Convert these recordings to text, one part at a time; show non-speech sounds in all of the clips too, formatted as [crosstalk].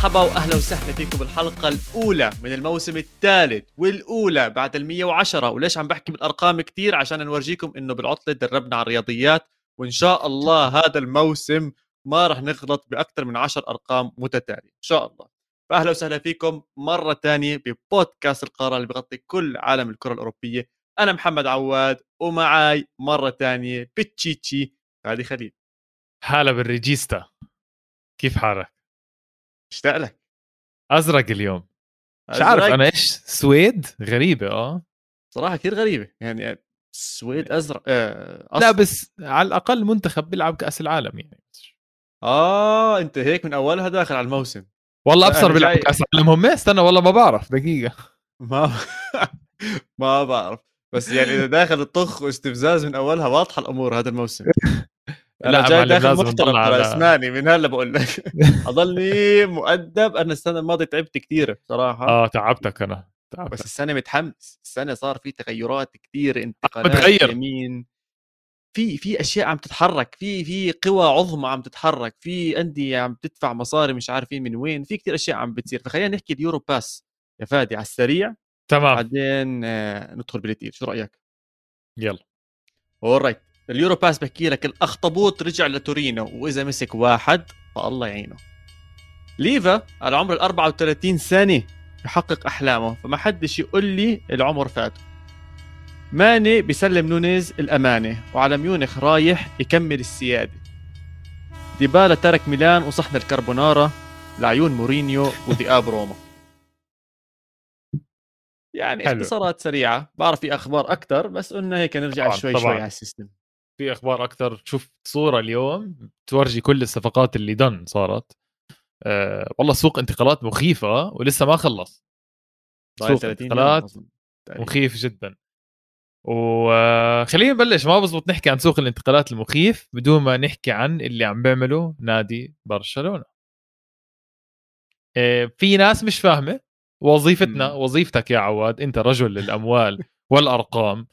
مرحبا واهلا وسهلا فيكم بالحلقة الأولى من الموسم الثالث والأولى بعد ال 110 وليش عم بحكي بالأرقام كثير عشان نورجيكم إنه بالعطلة دربنا على الرياضيات وإن شاء الله هذا الموسم ما راح نغلط بأكثر من 10 أرقام متتالية. إن شاء الله. فأهلا وسهلا فيكم مرة ثانية ببودكاست القارة اللي بغطي كل عالم الكرة الأوروبية. أنا محمد عواد ومعاي مرة ثانية بتشيتشي فادي خليل. هلا بالريجيستا. كيف حالك؟ اشتاق لك. أزرق اليوم. مش عارف أنا إيش؟ سويد؟ غريبة آه. صراحة كثير غريبة. يعني السويد أزرق آه لا بس على الأقل منتخب بيلعب كأس العالم يعني آه أنت هيك من أولها داخل على الموسم. والله أبصر بيلعب. كأس العالم هم. استنى والله ما بعرف دقيقة. ما [laughs] ما بعرف. بس يعني إذا داخل الطخ واستفزاز من أولها واضحة الأمور هذا الموسم. لا جاي داخل محترم على اسناني من هلا بقول لك. [laughs] أضلني مؤدب. أنا السنة الماضية تعبت كثير صراحة آه تعبتك أنا تعبتك. بس السنة متحمس. السنة صار في تغيرات كثير انتقالات بتغير يمين. في في أشياء عم تتحرك. في في قوى عظمى عم تتحرك. في أندية عم تدفع مصاري مش عارفين من وين. في كثير أشياء عم بتصير. فخلينا نحكي اليورو باس يا فادي على السريع. تمام. بعدين آه ندخل بالثقيل شو رأيك؟ يلا. alright اليورو باس بحكي لك الأخطبوط رجع لتورينو وإذا مسك واحد فالله يعينه. ليفا على عمر ال 34 سنه يحقق أحلامه فما حدش يقول لي العمر فاته ماني بيسلم نونيز الأمانة وعلى ميونخ رايح يكمل السيادة. ديبالا ترك ميلان وصحن الكربونارا لعيون مورينيو وذئاب روما. يعني حلو. اختصارات سريعة بعرف في أخبار أكثر بس قلنا هيك نرجع طبعًا شوي طبعًا. شوي على ال system. في أخبار أكثر. شفت صورة اليوم بتورجي كل الصفقات اللي done صارت. أه والله سوق انتقالات مخيفة ولسه ما خلص. سوق انتقالات مخيف جدا. وخلينا نبلش. ما بزبط نحكي عن سوق الانتقالات المخيف بدون ما نحكي عن اللي عم بيعمله نادي برشلونة. آه، في ناس مش فاهمة وظيفتنا وظيفتك يا عواد أنت رجل الاموال والأرقام.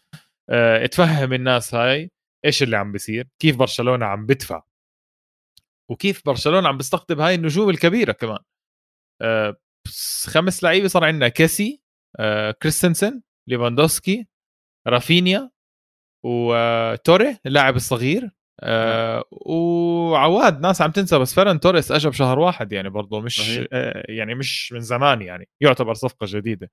آه، تفهم الناس هاي. إيش اللي عم بيصير؟ كيف برشلونة عم بدفع؟ وكيف برشلونة عم بيستقطب هاي النجوم الكبيرة كمان؟ آه، خمس لعيبة صار عندنا كيسي كريستنسن ليفاندوسكي رافينيا وتوريه اللاعب الصغير آه وعواد ناس عم تنسى بس فعلا توريس اجى بشهر واحد يعني برضه مش آه يعني مش من زمان يعني يعتبر صفقة جديدة.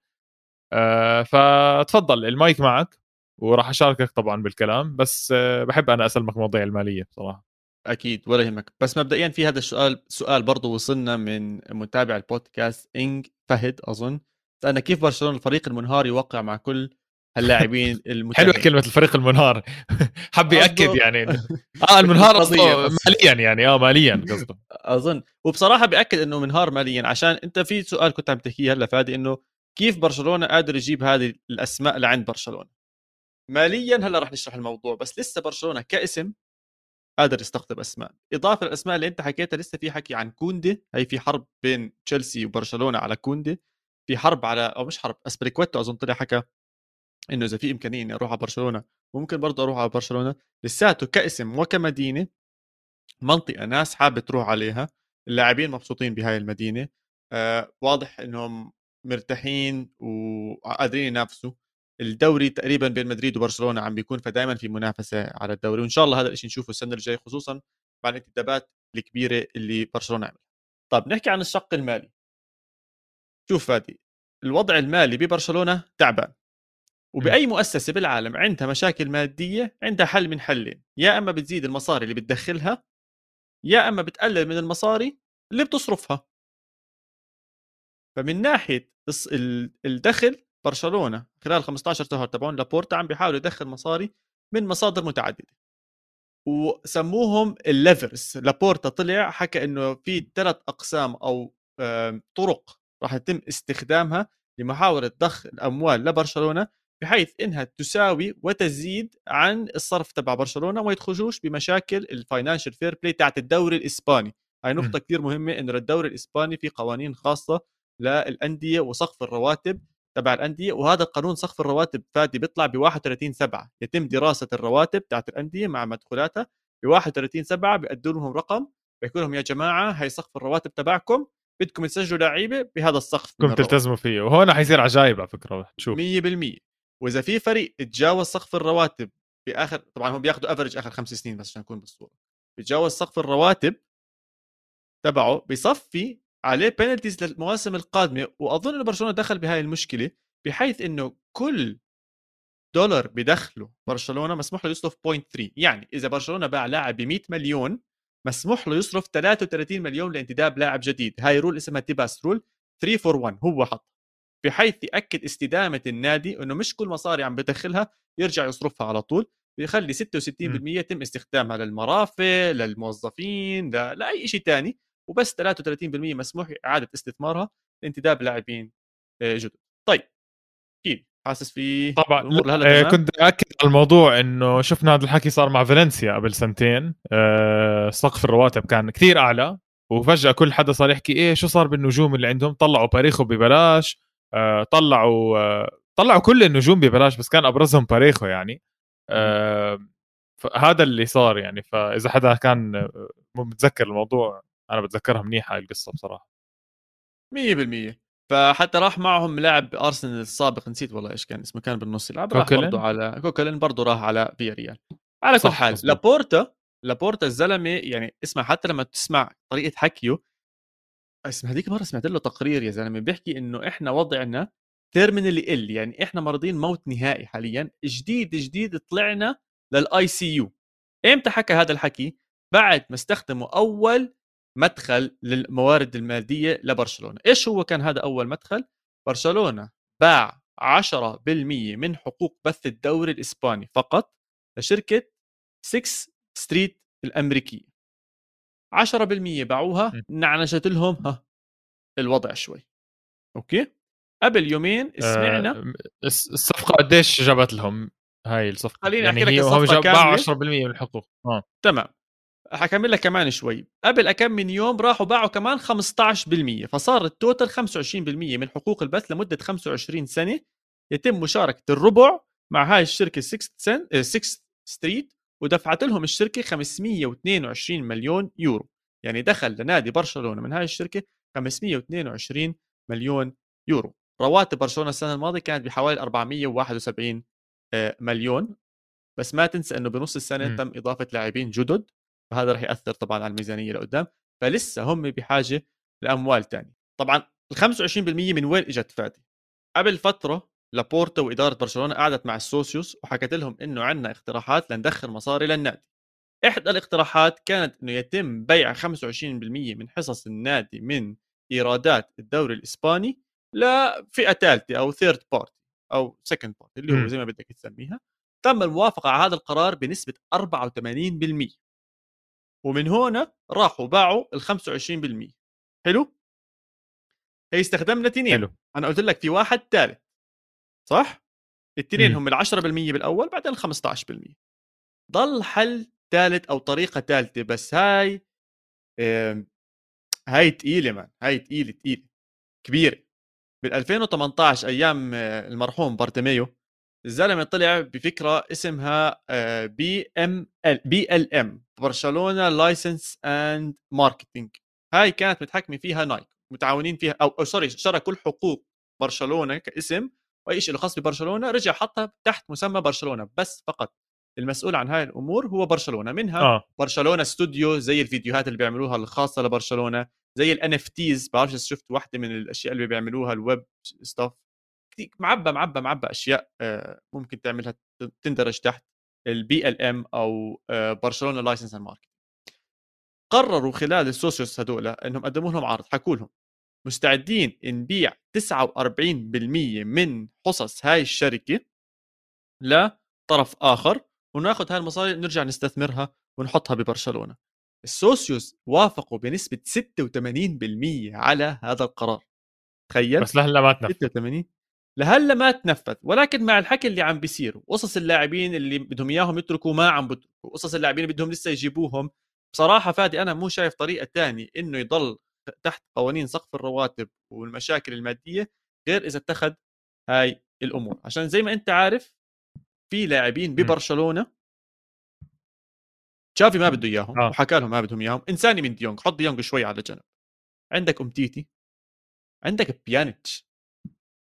آه فتفضل المايك معك. وراح أشاركك طبعا بالكلام بس آه بحب أنا أسلمك مواضيع المالية بصراحة. أكيد ولا يهمك. بس مبدئيا في هذا السؤال سؤال برضه وصلنا من متابع البودكاست إنج فهد أظن. سألنا كيف برشلونة الفريق المنهار يوقع مع كل اللاعبين [laughs] حلوة كلمة الفريق المنهار [laughs] حب ياكد يعني. [laughs] آه المنهار ماليا يعني. آه ماليا قصده. أظن. وبصراحة بياكد إنه منهار ماليا. عشان أنت في سؤال كنت عم تحكيه هلأ فادي إنه كيف برشلونة قادر يجيب هذه الأسماء لعند برشلونة؟ ماليا هلأ رح نشرح الموضوع بس لسه برشلونة كاسم قادر يستقطب أسماء. إضافة للأسماء اللي أنت حكيتها لسه في حكي عن كوندي هي في حرب بين تشيلسي وبرشلونة على كوندي في حرب على أو مش حرب أسبريكويتو أظن طلع حكى إنه إذا في إمكانية إني أروح على برشلونة ممكن برضه أروح على برشلونة. لساته كاسم وكمدينة منطقة ناس حابة تروح عليها اللاعبين مبسوطين بهاي المدينة آه واضح إنهم مرتاحين وقادرين ينافسوا. الدوري تقريبا بين مدريد وبرشلونة عم بيكون فدائما في منافسة على الدوري وإن شاء الله هذا الشيء نشوفه السنة الجاي خصوصا مع الانتدابات الكبيرة اللي برشلونة عملها. طيب نحكي عن الشق المالي. شوف فادي الوضع المالي ببرشلونة تعبان وبأي مؤسسة بالعالم عندها مشاكل مادية عندها حل من حلين. يا إما بتزيد المصاري اللي بتدخلها يا إما بتقلل من المصاري اللي بتصرفها. فمن ناحية الدخل برشلونة خلال 15 شهر تبعون لابورتا عم بيحاول يدخل مصاري من مصادر متعددة. وسموهم ال levers. لابورتا طلع حكى إنه في ثلاث أقسام أو طرق راح يتم استخدامها لمحاولة ضخ الاموال لبرشلونة بحيث إنها تساوي وتزيد عن الصرف تبع برشلونة وما يدخلوش بمشاكل ال financial fair play تاعت الدوري الإسباني. هاي نقطة كثير مهمة إنه للدوري الإسباني في قوانين خاصة للأندية وسقف الرواتب تبع الأندية وهذا قانون سقف الرواتب فادي بيطلع ب 31 7 يتم دراسة الرواتب تاعت الأندية مع مدخولاتها ب 31 7 بيقدوا لهم رقم بيقول لهم يا جماعة هي سقف الرواتب تبعكم بدكم تسجلوا لعيبة بهذا السقف بدكم تلتزموا فيه وهون حيصير عجايب على فكرة تشوف 100% وإذا في فريق تجاوز سقف الرواتب بآخر طبعا هم بياخذوا افرج آخر خمس سنين بس عشان نكون بالصورة. بيتجاوز سقف الرواتب تبعه بصفي عليه penalties للمواسم القادمة وأظن إنه برشلونة دخل بهاي المشكلة بحيث إنه كل دولار بدخله برشلونة مسموح له يصرف 0.3 يعني إذا برشلونة باع لاعب ب 100 مليون مسموح له يصرف 33 مليون لانتداب لاعب جديد. هاي رول اسمها تيباس rule 3 for 1 هو حط. بحيث يأكد استدامة النادي إنه مش كل مصاري عم بدخلها يرجع يصرفها على طول بيخلي 66% يتم استخدامها للمرافق للموظفين. لأي شيء ثاني وبس 33% مسموح إعادة استثمارها لانتداب لاعبين آه، جدد. طيب أكيد حاسس في طبعا آه كنت اكد على الموضوع إنه شفنا هذا الحكي صار مع فالنسيا قبل سنتين آه سقف الرواتب كان كثير أعلى وفجأة كل حدا صار يحكي إيه شو صار بالنجوم اللي عندهم؟ طلعوا باريخو ببلاش طلعوا طلعوا كل النجوم ببلاش بس كان أبرزهم باريخو يعني هذا اللي صار يعني فإذا حدا كان متذكر الموضوع. أنا بتذكرها منيح هاي القصة بصراحة. 100% فحتى راح معهم لاعب أرسنال السابق نسيت والله إيش كان اسمه كان بالنص يلعب راح برضه على كوكلين برضه راح على فيا ريال على كل حال. لابورتا لابورتا الزلمة يعني اسمع حتى لما تسمع طريقة حكيه اسمع هذيك مرة سمعت له تقرير يا زلمة بيحكي إنه إحنا وضعنا terminal ال يعني إحنا مريضين موت نهائي حاليا جديد جديد طلعنا لل ICU إمتى حكى هذا الحكي؟ بعد ما استخدموا أول مدخل للموارد المادية لبرشلونة. إيش هو كان هذا أول مدخل؟ برشلونة باع 10% من حقوق بث الدوري الإسباني فقط لشركة 6 Street الأمريكية. 10% باعوها نعنشت لهم ها الوضع شوي. okay؟ قبل يومين سمعنا آه الصفقة قديش جابت لهم هاي الصفقة؟ خليني أحكي يعني لك الصفقة هم باعوا 10% من الحقوق آه. تمام. حكمل لك كمان شوي. قبل كم من يوم راحوا باعوا كمان 15% فصار ال total 25% من حقوق البث لمدة 25 سنة. يتم مشاركة الربع مع هاي الشركة 6 سن 6 ستريت ودفعت لهم الشركة 522 مليون يورو. يعني دخل لنادي برشلونة من هاي الشركة 522 مليون يورو. رواتب برشلونة السنة الماضية كانت بحوالي 471 آه، مليون. بس ما تنسى إنه بنص السنة م. تم إضافة لاعبين جدد. فهذا راح يأثر طبعا على الميزانية لقدام. فلسه هم بحاجة لأموال ثانية طبعا ال 25% من وين إجت فادي؟ قبل فترة لابورتا وإدارة برشلونة قعدت مع السوسيوس وحكت لهم إنه عندنا اقتراحات لندخل مصاري للنادي. إحدى الاقتراحات كانت إنه يتم بيع 25% من حصص النادي من إيرادات الدوري الإسباني لفئة ثالثه أو third party أو second party اللي هو زي ما بدك تسميها. تم الموافقة على هذا القرار بنسبة 84% ومن هنا راحوا باعوا ال 25% حلو؟ هي استخدمنا تنين. حلو. أنا قلت لك في واحد ثالث صح؟ التنين هم ال 10% بالأول بعدين ال 15% ضل حل ثالث أو طريقة ثالثه بس هاي هاي ثقيله man هاي ثقيله ثقيله كبيرة. بال 2018 أيام آه، المرحوم بارتيميو الزلمة طلع بفكرة اسمها بي إم إل بي إل إم برشلونه license and marketing هاي كانت متحكمة فيها نايك متعاونين فيها أو, أو sorry اشترى كل حقوق برشلونة كاسم واي شيء له خاص ببرشلونة رجع حطها تحت مسمى برشلونة. بس فقط المسؤول عن هاي الأمور هو برشلونة. منها آه. برشلونة استوديو زي الفيديوهات اللي بيعملوها الخاصة لبرشلونة زي ال NFTs بعرفش شفت واحدة من الأشياء اللي بيعملوها ال web stuff معبى معبى معبى أشياء ممكن تعملها تندرج تحت ال BLM أو برشلونه license and market قرروا خلال السوسيوس هذول إنهم قدموا لهم عرض حكوا لهم مستعدين نبيع 49% من حصص هاي الشركة لطرف آخر وناخذ هاي المصاري نرجع نستثمرها ونحطها ببرشلونة. السوسيوس وافقوا بنسبة 86% على هذا القرار. تخيل؟ بس لهلأ ما تنفذ. 86 لهلا ما تنفذ. ولكن مع الحكي اللي عم بيصير قصص اللاعبين اللي بدهم إياهم يتركوا ما عم بتركوا قصص اللاعبين بدهم لسه يجيبوهم بصراحة فادي أنا مو شايف طريقة ثانية إنه يضل تحت قوانين سقف الرواتب والمشاكل المادية غير إذا اتخذ هاي الأمور. عشان زي ما أنت عارف في لاعبين ببرشلونة تشافي ما بده إياهم آه. وحكى لهم ما بدهم إياهم انسيني من ديونج حط ديونج شوي على جنب. عندك أمتيتي عندك بيانيتش.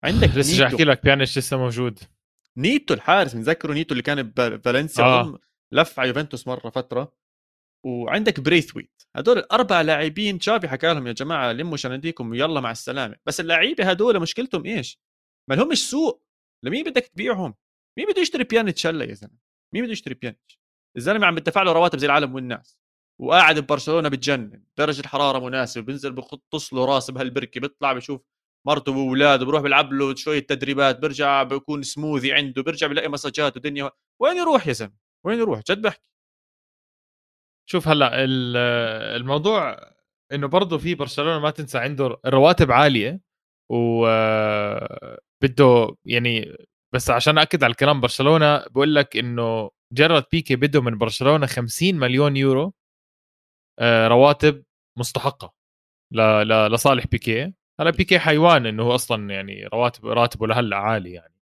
عندك [laughs] لسه جاي أحكي لك بيانيتش لسه موجود. نيتو الحارس بنذكره نيتو اللي كان بفالنسيا آه. لف على يوفنتوس مرة فترة. وعندك بريثويت. هدول الاربع لاعبين تشافي حكى لهم يا جماعة لموا شناتيكم ويلا مع السلامة. بس اللعيبة هدول مشكلتهم إيش؟ ما لهمش سوق. لمين بدك تبيعهم؟ مين بده يشتري بيانيتش هلا يا زلمة؟ مين بده يشتري بيانيتش؟ الزلمة عم بدفع له رواتب زي العالم والناس. وقاعد ببرشلونة بتجنن. درجة الحراره مناسبة بينزل بغطس له راس بهالبركة بيطلع بشوف مرته وأولاده بروح بيلعب له شوية تدريبات بيرجع بيكون سموذي عنده بيرجع بيلاقي مساجات ودنيا. وين يروح يا زلمة؟ وين يروح؟ جد بحكي. شوف هلأ الموضوع إنه برضه في برشلونة ما تنسى عنده الرواتب عالية و بده يعني بس عشان أكد على الكلام برشلونة بقول لك إنه جرد بيكي بده من برشلونة 50 مليون يورو آه، رواتب مستحقة لصالح بيكي. هلا بيكي حيوان إنه هو أصلا يعني رواتب راتبه لهلأ عالي يعني.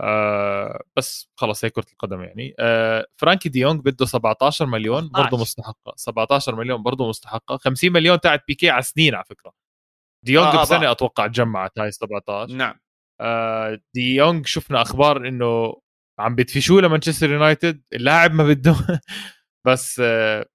آه بس خلص هي كرة القدم يعني. آه فرانكي ديونج بده 17 مليون برضه مستحقة. 17 مليون برضه مستحقة. 50 مليون تاعت بيكي على سنين على فكرة. ديونج آه, آه، بسنة أتوقع جمعت هاي 17 نعم. آه ديونج شفنا أخبار إنه عم بدفشوه لمانشستر يونايتد. اللاعب ما بده. [laughs] بس آه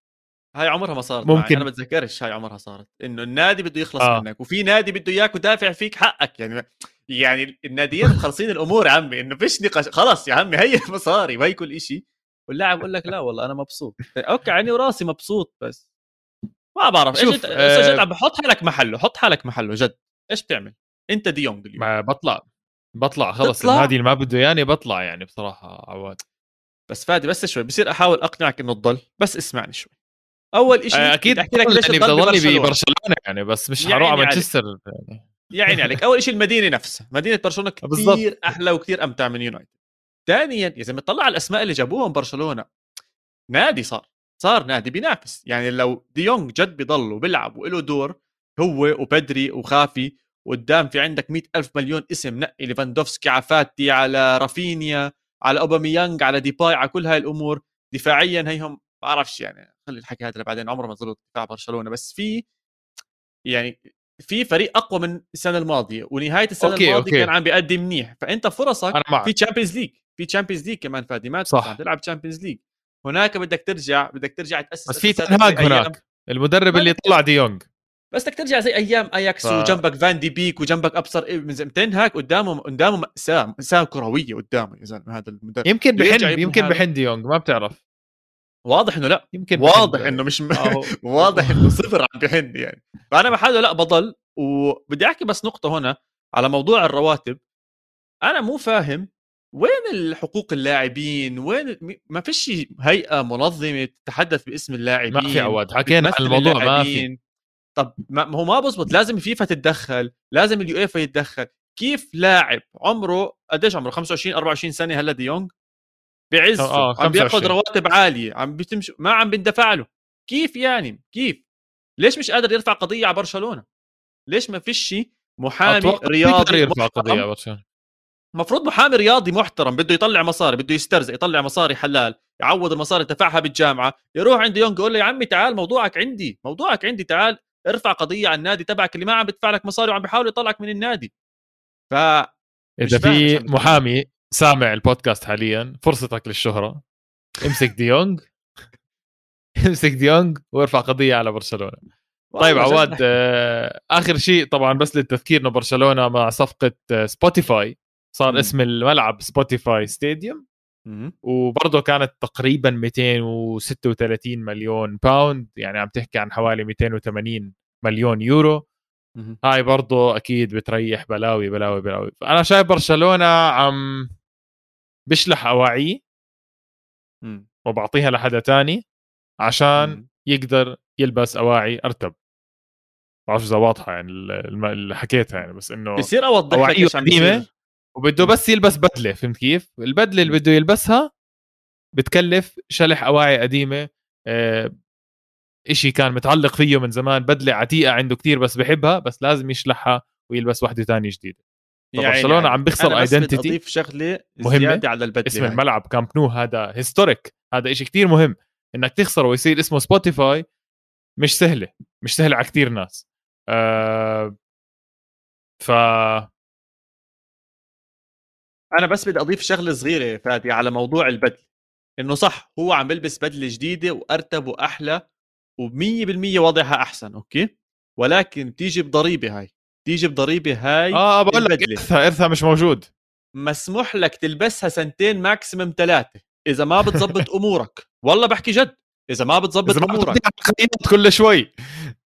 هاي عمرها ما صارت ممكن أنا بتذكرش هاي عمرها صارت إنه النادي بده يخلص آه. منك وفي نادي بده إياك ودافع فيك حقك يعني يعني الناديين مخلصين الأمور يا عمي إنه فيش نقاش خلص يا عمي هي المصاري وهي كل شيء واللاعب بقول لك لا والله أنا مبسوط. okay عيني وراسي مبسوط بس. ما بعرف إيش أنت آه... بحط حالك محله حط حالك محله جد. إيش بتعمل؟ أنت ديونج اليوم. ما بطلع بطلع خلص النادي اللي ما بده ياني بطلع يعني بصراحة. عواد. بس فادي بس شوي بصير أحاول أقنعك إنه تضل بس اسمعني شوي. أول شيء آه، أكيد أحكي لك ليش بضلني ببرشلونة. يعني بس مش حروح على مانشستر يعني. يا عيني عليك. أول شيء المدينة نفسها. مدينة برشلونة [laughs] كثير أحلى وكثير أمتع من يونايتد. ثانيا يا زلمة طلع على الأسماء اللي جابوهم برشلونة. نادي صار. صار نادي بينافس. يعني لو ديونج جد بيضل وبيلعب وله دور هو وبيدري وجافي وقدام في عندك مئة ألف مليون اسم نقي ليفاندوفسكي على فاتي على رافينيا على أوباميانج على ديباي على كل هاي الأمور. دفاعيا هيهم بعرفش يعني. خلي الحكي هذا بعدين عمره ما ظلوا دفاع برشلونة. بس في يعني في فريق أقوى من السنة الماضية ونهاية السنة okay الماضية okay. كان عم بيأدي منيح. فأنت فرصك في Champions League في Champions League كمان فادي ما صح. تلعب Champions League هناك بدك ترجع بدك ترجع تأسس بس في تنهاج هناك. المدرب اللي طلع ديونج بس بدك ترجع زي أيام اياكس ف... وجنبك فان دي بيك وجنبك أبصر من تنهاك قدامه قدامه مأساة مأساة كروية قدامه يا زلمة هذا المدرب. يمكن بحن يمكن بحن ديونج ما بتعرف. واضح إنه لا يمكن واضح إنه مش م... [laughs] واضح [laughs] إنه صفر عم بحن يعني. فأنا بحاله لا بضل. وبدي أحكي بس نقطة هنا على موضوع الرواتب. أنا مو فاهم وين الحقوق اللاعبين؟ وين ما فيش هيئة منظمة تتحدث باسم اللاعبين ما في عواد حكينا عن الموضوع ما في. طب ما هو ما بزبط لازم الفيفا تتدخل لازم اليويفا يتدخل. كيف لاعب عمره قديش عمره؟ 25 24 سنة هلا ديونج بعزه آه عم بياخذ رواتب عالية عم بتمشي ما عم بندفع له. كيف يعني؟ كيف؟ ليش مش قادر يرفع قضية على برشلونة؟ ليش ما فيش محامي رياضي يرفع قضية على برشلونة. المفروض محامي رياضي محترم بده يطلع مصاري بده يسترزق يطلع مصاري حلال يعوض المصاري دفعها بالجامعة يروح عند يونغ يقول له يا عمي تعال موضوعك عندي موضوعك عندي تعال ارفع قضية على النادي تبعك اللي ما عم بدفع لك مصاري وعم بيحاول يطلعك من النادي. ف إذا في محامي سامع البودكاست حاليا. فرصتك للشهرة. امسك ديونج [laughs] امسك ديونج وارفع قضية على برشلونة. طيب عواد آه آخر شيء طبعا بس للتذكير إنه برشلونة مع صفقة آه سبوتيفاي صار م. اسم الملعب سبوتيفاي Stadium وبرضه كانت تقريبا 236 مليون pound يعني عم تحكي عن حوالي 280 مليون يورو هاي برضه أكيد بتريح بلاوي بلاوي بلاوي. أنا شايف برشلونة عم بشلح اواعيه وبعطيها لحدا تاني عشان يقدر يلبس أواعي أرتب. بعرف إذا واضحة يعني اللي حكيتها يعني بس إنه بصير أوضح لك إيش عم بيصير. وبده بس يلبس بدلة فهمت كيف؟ البدلة اللي بده يلبسها بتكلف شلح أواعي قديمة آه إشي كان متعلق فيه من زمان بدلة عتيقة عنده كتير بس بحبها بس لازم يشلحها ويلبس وحدة تانية جديدة. يعني برشلونه يعني عم بيخسر identity أضيف شغلة مهمة. على البدلة اسم يعني. الملعب كامب نو هذا historic هذا إشي كتير مهم. إنك تخسره ويصير اسمه سبوتيفاي مش سهلة مش سهلة على كتير ناس. آه ف أنا بس بدي أضيف شغلة صغيرة فادي على موضوع البدل. إنه صح هو عم بلبس بدلة جديدة وأرتب وأحلى و100% وضعها أحسن okay؟ ولكن بتيجي بضريبة هاي. بتيجي بضريبة هاي آه بقول لك ارثها ارثها مش موجود. مسموح لك تلبسها سنتين maximum ثلاثة إذا ما بتزبط [laughs] أمورك. والله بحكي جد. إذا ما ما أمورك. الخياط كل شوي.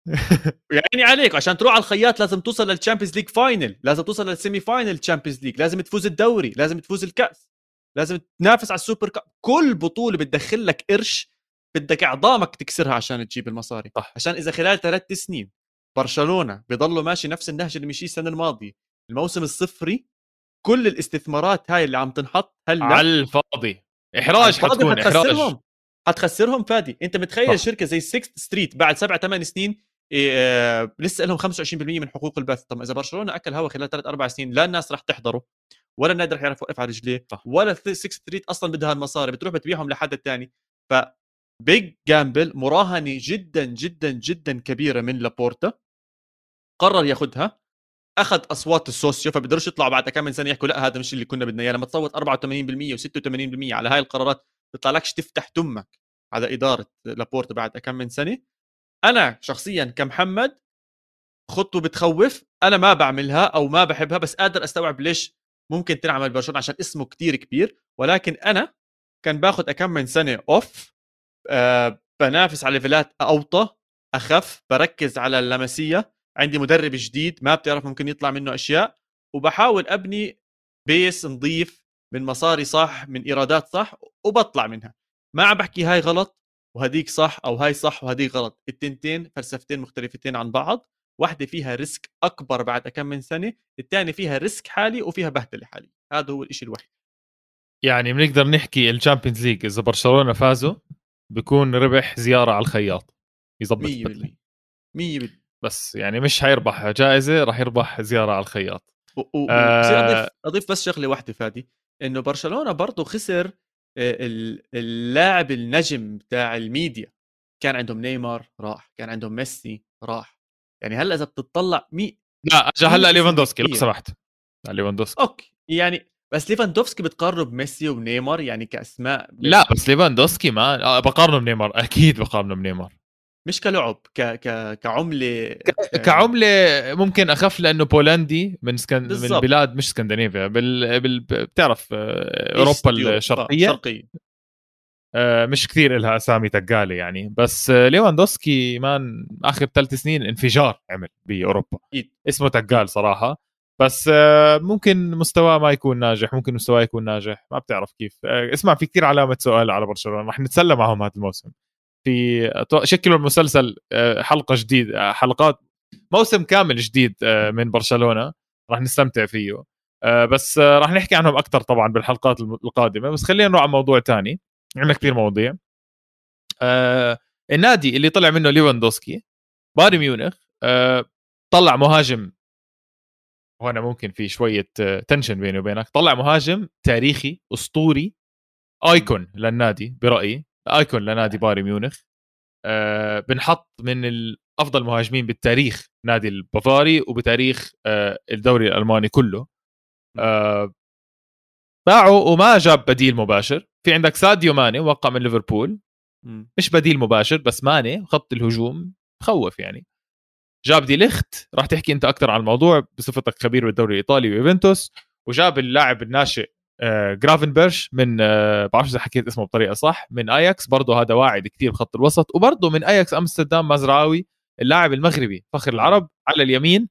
[laughs] يعني عليك عشان تروح على الخياط لازم توصل لل Champions League final لازم توصل لل semi final Champions League لازم تفوز الدوري. لازم تفوز الكأس. لازم تنافس على ال Super Cup كل بطولة بتدخل لك قرش. بدك اعظامك تكسرها عشان تجيب المصاري. صح. عشان إذا خلال ثلاث سنين برشلونة بيضلوا ماشي نفس النهج اللي مشي السنة الماضية. الموسم الصفري كل الاستثمارات هاي اللي عم تنحط هلأ على الفاضي. إحراج حتكون إحراج. حتخسرهم فادي. أنت متخيل صح. شركة زي 6 ستريت بعد سبع ثمان سنين إيه آه لسه لهم 25% من حقوق البث. طب إذا برشلونة أكل هوا خلال ثلاث أربع سنين لا الناس رح تحضره ولا النادي رح يعرف يوقف على رجليه. ولا 6 ستريت أصلا بدها المصاري بتروح بتبيعهم لحد الثاني. ف big gamble مراهنة جدا جدا جدا كبيرة من لابورتا. قرر ياخذها أخذ أصوات ال socio فبيقدروش يطلعوا بعد كم من سنة يحكوا لا هذا مش اللي كنا بدنا إياه. لما تصوت 84% و86% على هاي القرارات بيطلع لكش تفتح تمك على إدارة لابورتا بعد كم من سنة. أنا شخصيا كمحمد خطوة بتخوف. أنا ما بعملها أو ما بحبها بس قادر أستوعب ليش ممكن تنعمل برشلونة عشان اسمه كتير كبير. ولكن أنا كان باخذ كم من سنة off بنافس على ليفلات أوطى أخف بركز على اللاماسيا عندي مدرب جديد ما بتعرف ممكن يطلع منه أشياء وبحاول أبني base نظيف من مصاري صح من إيرادات صح وبطلع منها. ما عم بحكي هاي غلط وهديك صح أو هاي صح وهديك غلط. التنتين فلسفتين مختلفتين عن بعض واحدة فيها risk أكبر بعد كم من سنة الثانية فيها risk حالي وفيها بهدلة حالي هذا هو الشيء الوحيد. يعني بنقدر نحكي ال Champions League إذا برشلونة فازوا؟ بكون ربح زيارة على الخياط يظبط 100% 100% بس يعني مش حيربح جائزة راح يربح زيارة على الخياط. و- و- آه. أضيف أضيف بس شغلة واحدة فادي إنه برشلونة برضه خسر آه، ال- اللاعب النجم بتاع الميديا. كان عندهم نيمار راح. كان عندهم ميسي راح. يعني هلأ إذا بتطلع مي لا اجى هلأ ليفاندوسكي لو. سمحت. ليفاندوسكي. Okay. يعني بس ليفاندوفسكي بتقارنه بميسي ونيمار يعني كأسماء لا بس ليفاندوسكي ما آه، بقارنه بنيمار أكيد بقارنه بنيمار مش كلعب ك ك كعملة آه، كعملة ممكن أخف لأنه بولندي من سكن... من. بلاد مش اسكندنافيا بال... بال... بتعرف آه، أوروبا. آه، الشرقية شرقية آه، مش كثير لها أسامي تقالة يعني بس آه، ليفاندوسكي مان آخر ثلاث سنين انفجار عمل بأوروبا. اسمه تقال صراحة بس آه، ممكن مستواه ما يكون ناجح ممكن مستواه يكون ناجح. ما بتعرف كيف. آه، اسمع في كثير علامة سؤال على برشلونة. رح نتسلى معهم هذا الموسم. في أتوقع- شكلوا المسلسل آه، حلقة جديد آه، حلقات موسم كامل جديد آه، من برشلونة. رح نستمتع فيه. آه، بس آه، رح نحكي عنهم أكثر طبعا بالحلقات القادمة. بس خلينا نروح على موضوع تاني. عندنا كثير مواضيع. آه النادي اللي طلع منه ليفاندوسكي بايرن ميونخ آه طلع مهاجم وهنا ممكن في شوية آه tension بيني وبينك. طلع مهاجم تاريخي أسطوري icon للنادي برأيي. icon لنادي بايرن ميونخ. آه بنحط من أفضل مهاجمين بالتاريخ نادي البافاري وبتاريخ آه الدوري الألماني كله. آه باعوا وما جاب بديل مباشر. في عندك ساديو ماني وقع من ليفربول. مش بديل مباشر بس ماني خط الهجوم خوف يعني. جاب دي ليخت راح تحكي أنت أكثر عن الموضوع بصفتك خبير بالدوري الإيطالي ويوفنتوس وجاب اللاعب الناشئ آه، جرافنبرش من آه، بعرفش إذا حكيت اسمه بطريقة صح من أياكس برضه هذا واعد كثير بخط الوسط وبرضه من أياكس أمستردام مزرعاوي اللاعب المغربي فخر العرب على اليمين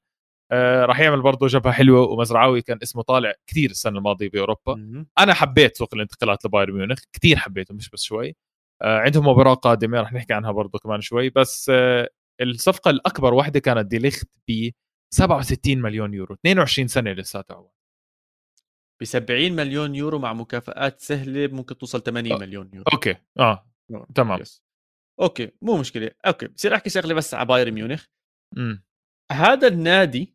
آه، راح يعمل برضه جبهة حلوة ومزراوي كان اسمه طالع كثير السنة الماضية بأوروبا. أنا حبيت سوق الانتقالات لبايرن ميونخ كثير حبيته مش بس شوي آه، عندهم مباراة قادمة رح نحكي عنها برضه كمان شوي بس آه، الصفقة الأكبر واحدة كانت ديليخت ب 67 مليون يورو 22 سنة لساته هو ب 70 مليون يورو مع مكافآت سهلة ممكن توصل 80 أه. مليون يورو. أوكي آه تمام. Yes. okay مو مشكلة okay بصير أحكي شغلة بس على بايرن ميونخ. امم هذا النادي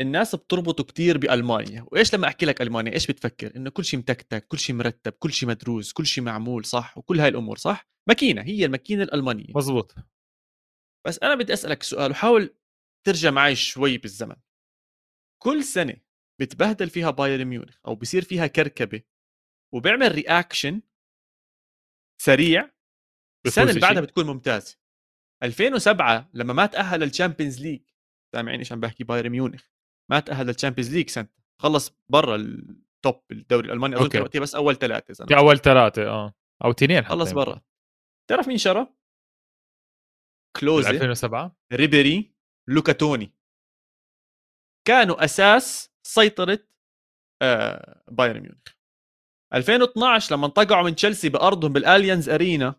الناس بتربطه كتير بألمانيا وإيش لما أحكي لك ألمانيا؟ إيش بتفكر؟ إنه كل شيء متكتك كل شيء مرتب كل شيء مدروس كل شيء معمول صح؟ وكل هاي الأمور صح؟ ماكينة هي الماكينة الألمانية. مزبوط. بس أنا بدي أسألك سؤال وحاول ترجع معي شوي بالزمن. كل سنة بتبهدل فيها بايرن ميونخ أو بصير فيها كركبة وبيعمل reaction سريع السنة اللي بعدها بتكون ممتازة. 2007 لما ما تأهل لل Champions League سامعين إيش عم بحكي بايرن ميونخ ما تأهل لل Champions League سنة خلص برا ال top الدوري الألماني أظن وقتها بس أول ثلاثة أول ثلاثة آه أو اثنين خلص برا. تعرف مين شرى؟ كلوزي 2007 ريبيري لوكا توني كانوا أساس سيطرة آه بايرن ميونخ. 2012 لما انطقعوا من تشيلسي بأرضهم بالأليانز أرينا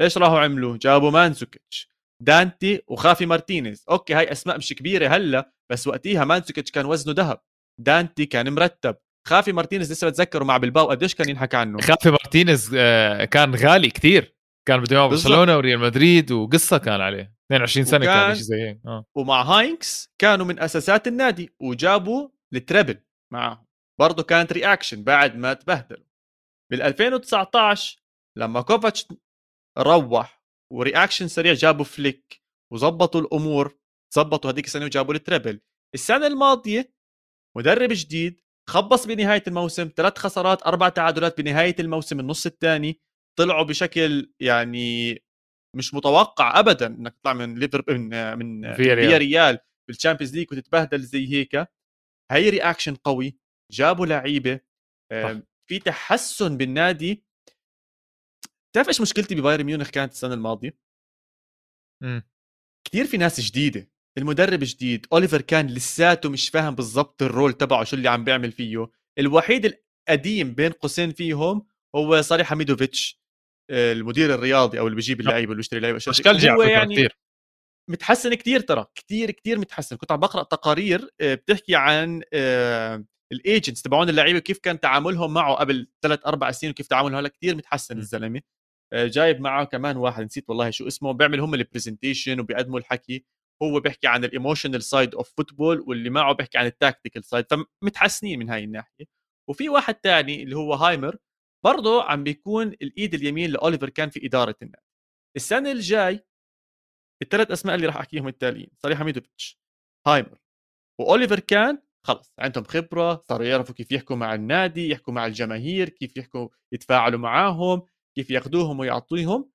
إيش راحوا عملوا؟ جابوا ماندزوكيتش دانتي وخافي مارتينيز. Okay هاي أسماء مش كبيرة هلأ بس وقتها ماندزوكيتش كان وزنه ذهب. دانتي كان مرتب. خافي مارتينيز لسه بتذكره مع بلباو قديش كان ينحكى عنه؟ خافي مارتينيز آه، كان غالي كثير كان بده برشلونة وريال مدريد وقصة كان عليه. 22 سنة وكان كان شيء زي هيك آه. ومع هاينكس كانوا من أساسات النادي وجابوا ال treble معهم. برضه كانت reaction بعد ما تبهدلوا. بال 2019 لما كوفاتش روح و reaction سريع جابوا فليك وظبطوا الأمور ظبطوا هذيك السنة وجابوا ال treble السنة الماضية مدرب جديد خبص بنهاية الموسم ثلاث خسارات أربع تعادلات بنهاية الموسم النص الثاني. طلعوا بشكل يعني مش متوقع ابدا إنك تطلع من ليفر من من فياريال. بال Champions League وتتبهدل زي هيك. هي reaction قوي. جابوا لعيبة في تحسن بالنادي. تعرف إيش مشكلتي ببايرن ميونخ كانت السنة الماضية؟ امم كثير في ناس جديدة. المدرب جديد. أوليفر كان لساته مش فاهم بالضبط ال role تبعه شو اللي عم بيعمل فيه. الوحيد القديم بين قوسين فيهم هو صالح حميدزيتش. المدير الرياضي أو اللي بيجيب اللعيبه اللي بيشتري اللعيبة أشكال هو يعني كتير. متحسن كثير ترى كثير كثير متحسن. كنت عم بقرأ تقارير آه، بتحكي عن آه، ال agents تبعون اللعيبة كيف كان تعاملهم معه قبل ثلاث أربع سنين وكيف تعاملهم. هلا كثير متحسن الزلمة. آه، جايب معه كمان واحد نسيت والله شو اسمه. بيعمل هم ال presentation وبيقدموا الحكي. هو بيحكي عن ال emotional side of football واللي معه بيحكي عن ال tactical side فمتحسنين من هاي الناحية. وفي واحد تاني اللي هو هاينر برضه عم بيكون الإيد اليمين لأوليفر كان في إدارة النادي السنة الجاي الثلاث أسماء اللي راح أحكيهم التاليين صريح حميدوفيتش هايمر وأوليفر كان خلص عندهم خبرة صاروا يعرفوا كيف يحكوا مع النادي يحكوا مع الجماهير كيف يحكوا يتفاعلوا معاهم كيف ياخذوهم ويعطيهم.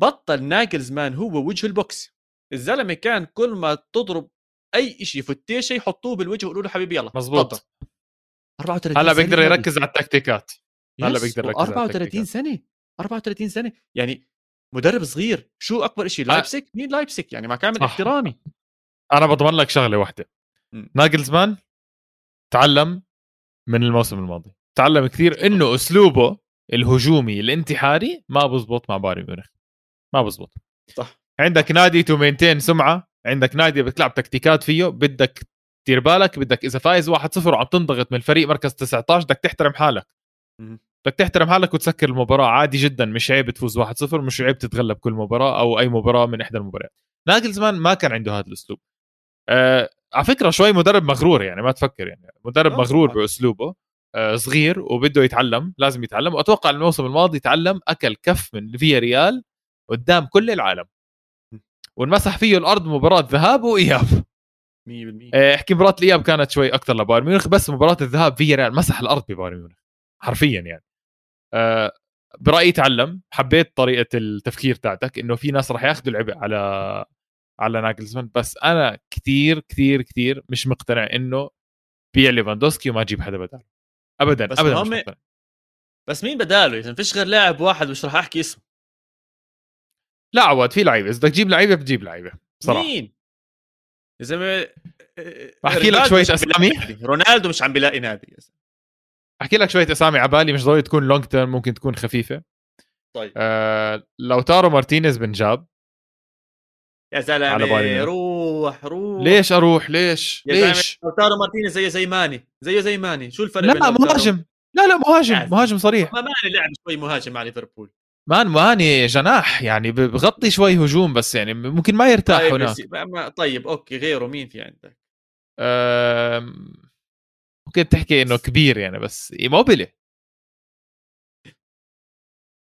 بطل ناجلزمان هو وجه البوكس. الزلمة كان كل ما تضرب أي شيء فتيشه يحطوه بالوجه ويقولوا له حبيبي يلا مزبوط 34 هلا بيقدر يركز على التكتيكات. هلا بيقدر يركز 34 سنة 34 سنة يعني مدرب صغير شو أكبر شيء لايبسك. مين لايبسك؟ يعني مع كامل احترامي. أنا بضمن لك شغلة واحدة. ناجلزمان تعلم من الموسم الماضي. تعلم كثير إنه أسلوبه الهجومي الانتحاري ما بزبط مع بايرن ميونخ. ما بزبط. صح. عندك نادي to maintain سمعة عندك نادي بتلعب تكتيكات فيه بدك دير بالك بدك إذا فايز 1-0 وعم تنضغط من الفريق مركز 19 بدك تحترم حالك. بدك تحترم حالك وتسكر المباراة. عادي جدا مش عيب تفوز 1-0 مش عيب تتغلب كل مباراة أو أي مباراة من إحدى المباريات. ناجلزمان ما كان عنده هذا الأسلوب. آه على فكرة شوي مدرب مغرور يعني ما تفكر يعني. مدرب مغرور بأسلوبه آه صغير وبده يتعلم لازم يتعلم. وأتوقع الموسم الماضي تعلم أكل كف من فيا ريال قدام كل العالم. وانمسح فيه الأرض مباراة ذهاب وإياب. 100% آه، احكي مباراة الإياب كانت شوي أكثر لبايرن ميونخ بس مباراة الذهاب فيا ريال مسح الأرض ببايرن ميونخ. حرفيا يعني. أه برأيي تعلم. حبيت طريقة التفكير تاعتك إنه في ناس راح ياخذوا العبء على على ناجلزمان. بس أنا كثير كثير كثير مش مقتنع إنه بيع ليفاندوسكي وما أجيب حدا بداله. ابدا بس ابدا مش مقتنع. بس مين بداله؟ إذا فيش غير لاعب واحد مش راح أحكي اسمه. لا عواد في لعيبة. إذا بدك تجيب لعيبة بتجيب لعيبة. صراحة. مين؟ يا زلمه أحكي لك شوية أسامي. رونالدو مش عم بيلاقي نادي. أحكي لك شوية أسامي على بالي مش ضروري تكون long term ممكن تكون خفيفة. طيب. آه لاوتارو مارتينيز بنجاب يا زلمه روح روح. ليش أروح؟ ليش؟ ليش؟ لاوتارو مارتينيز زي زي ماني زيه زي ماني شو الفرق لا مهاجم. لا لا مهاجم. مهاجم صريح. ما ماني لعب شوي مهاجم مع ليفربول. مان ماني جناح. يعني بغطي شوي هجوم بس يعني ممكن ما يرتاح طيب هناك. طيب okay غيره. مين في عندك؟ ممكن تحكي إنه كبير يعني بس ايموبيلي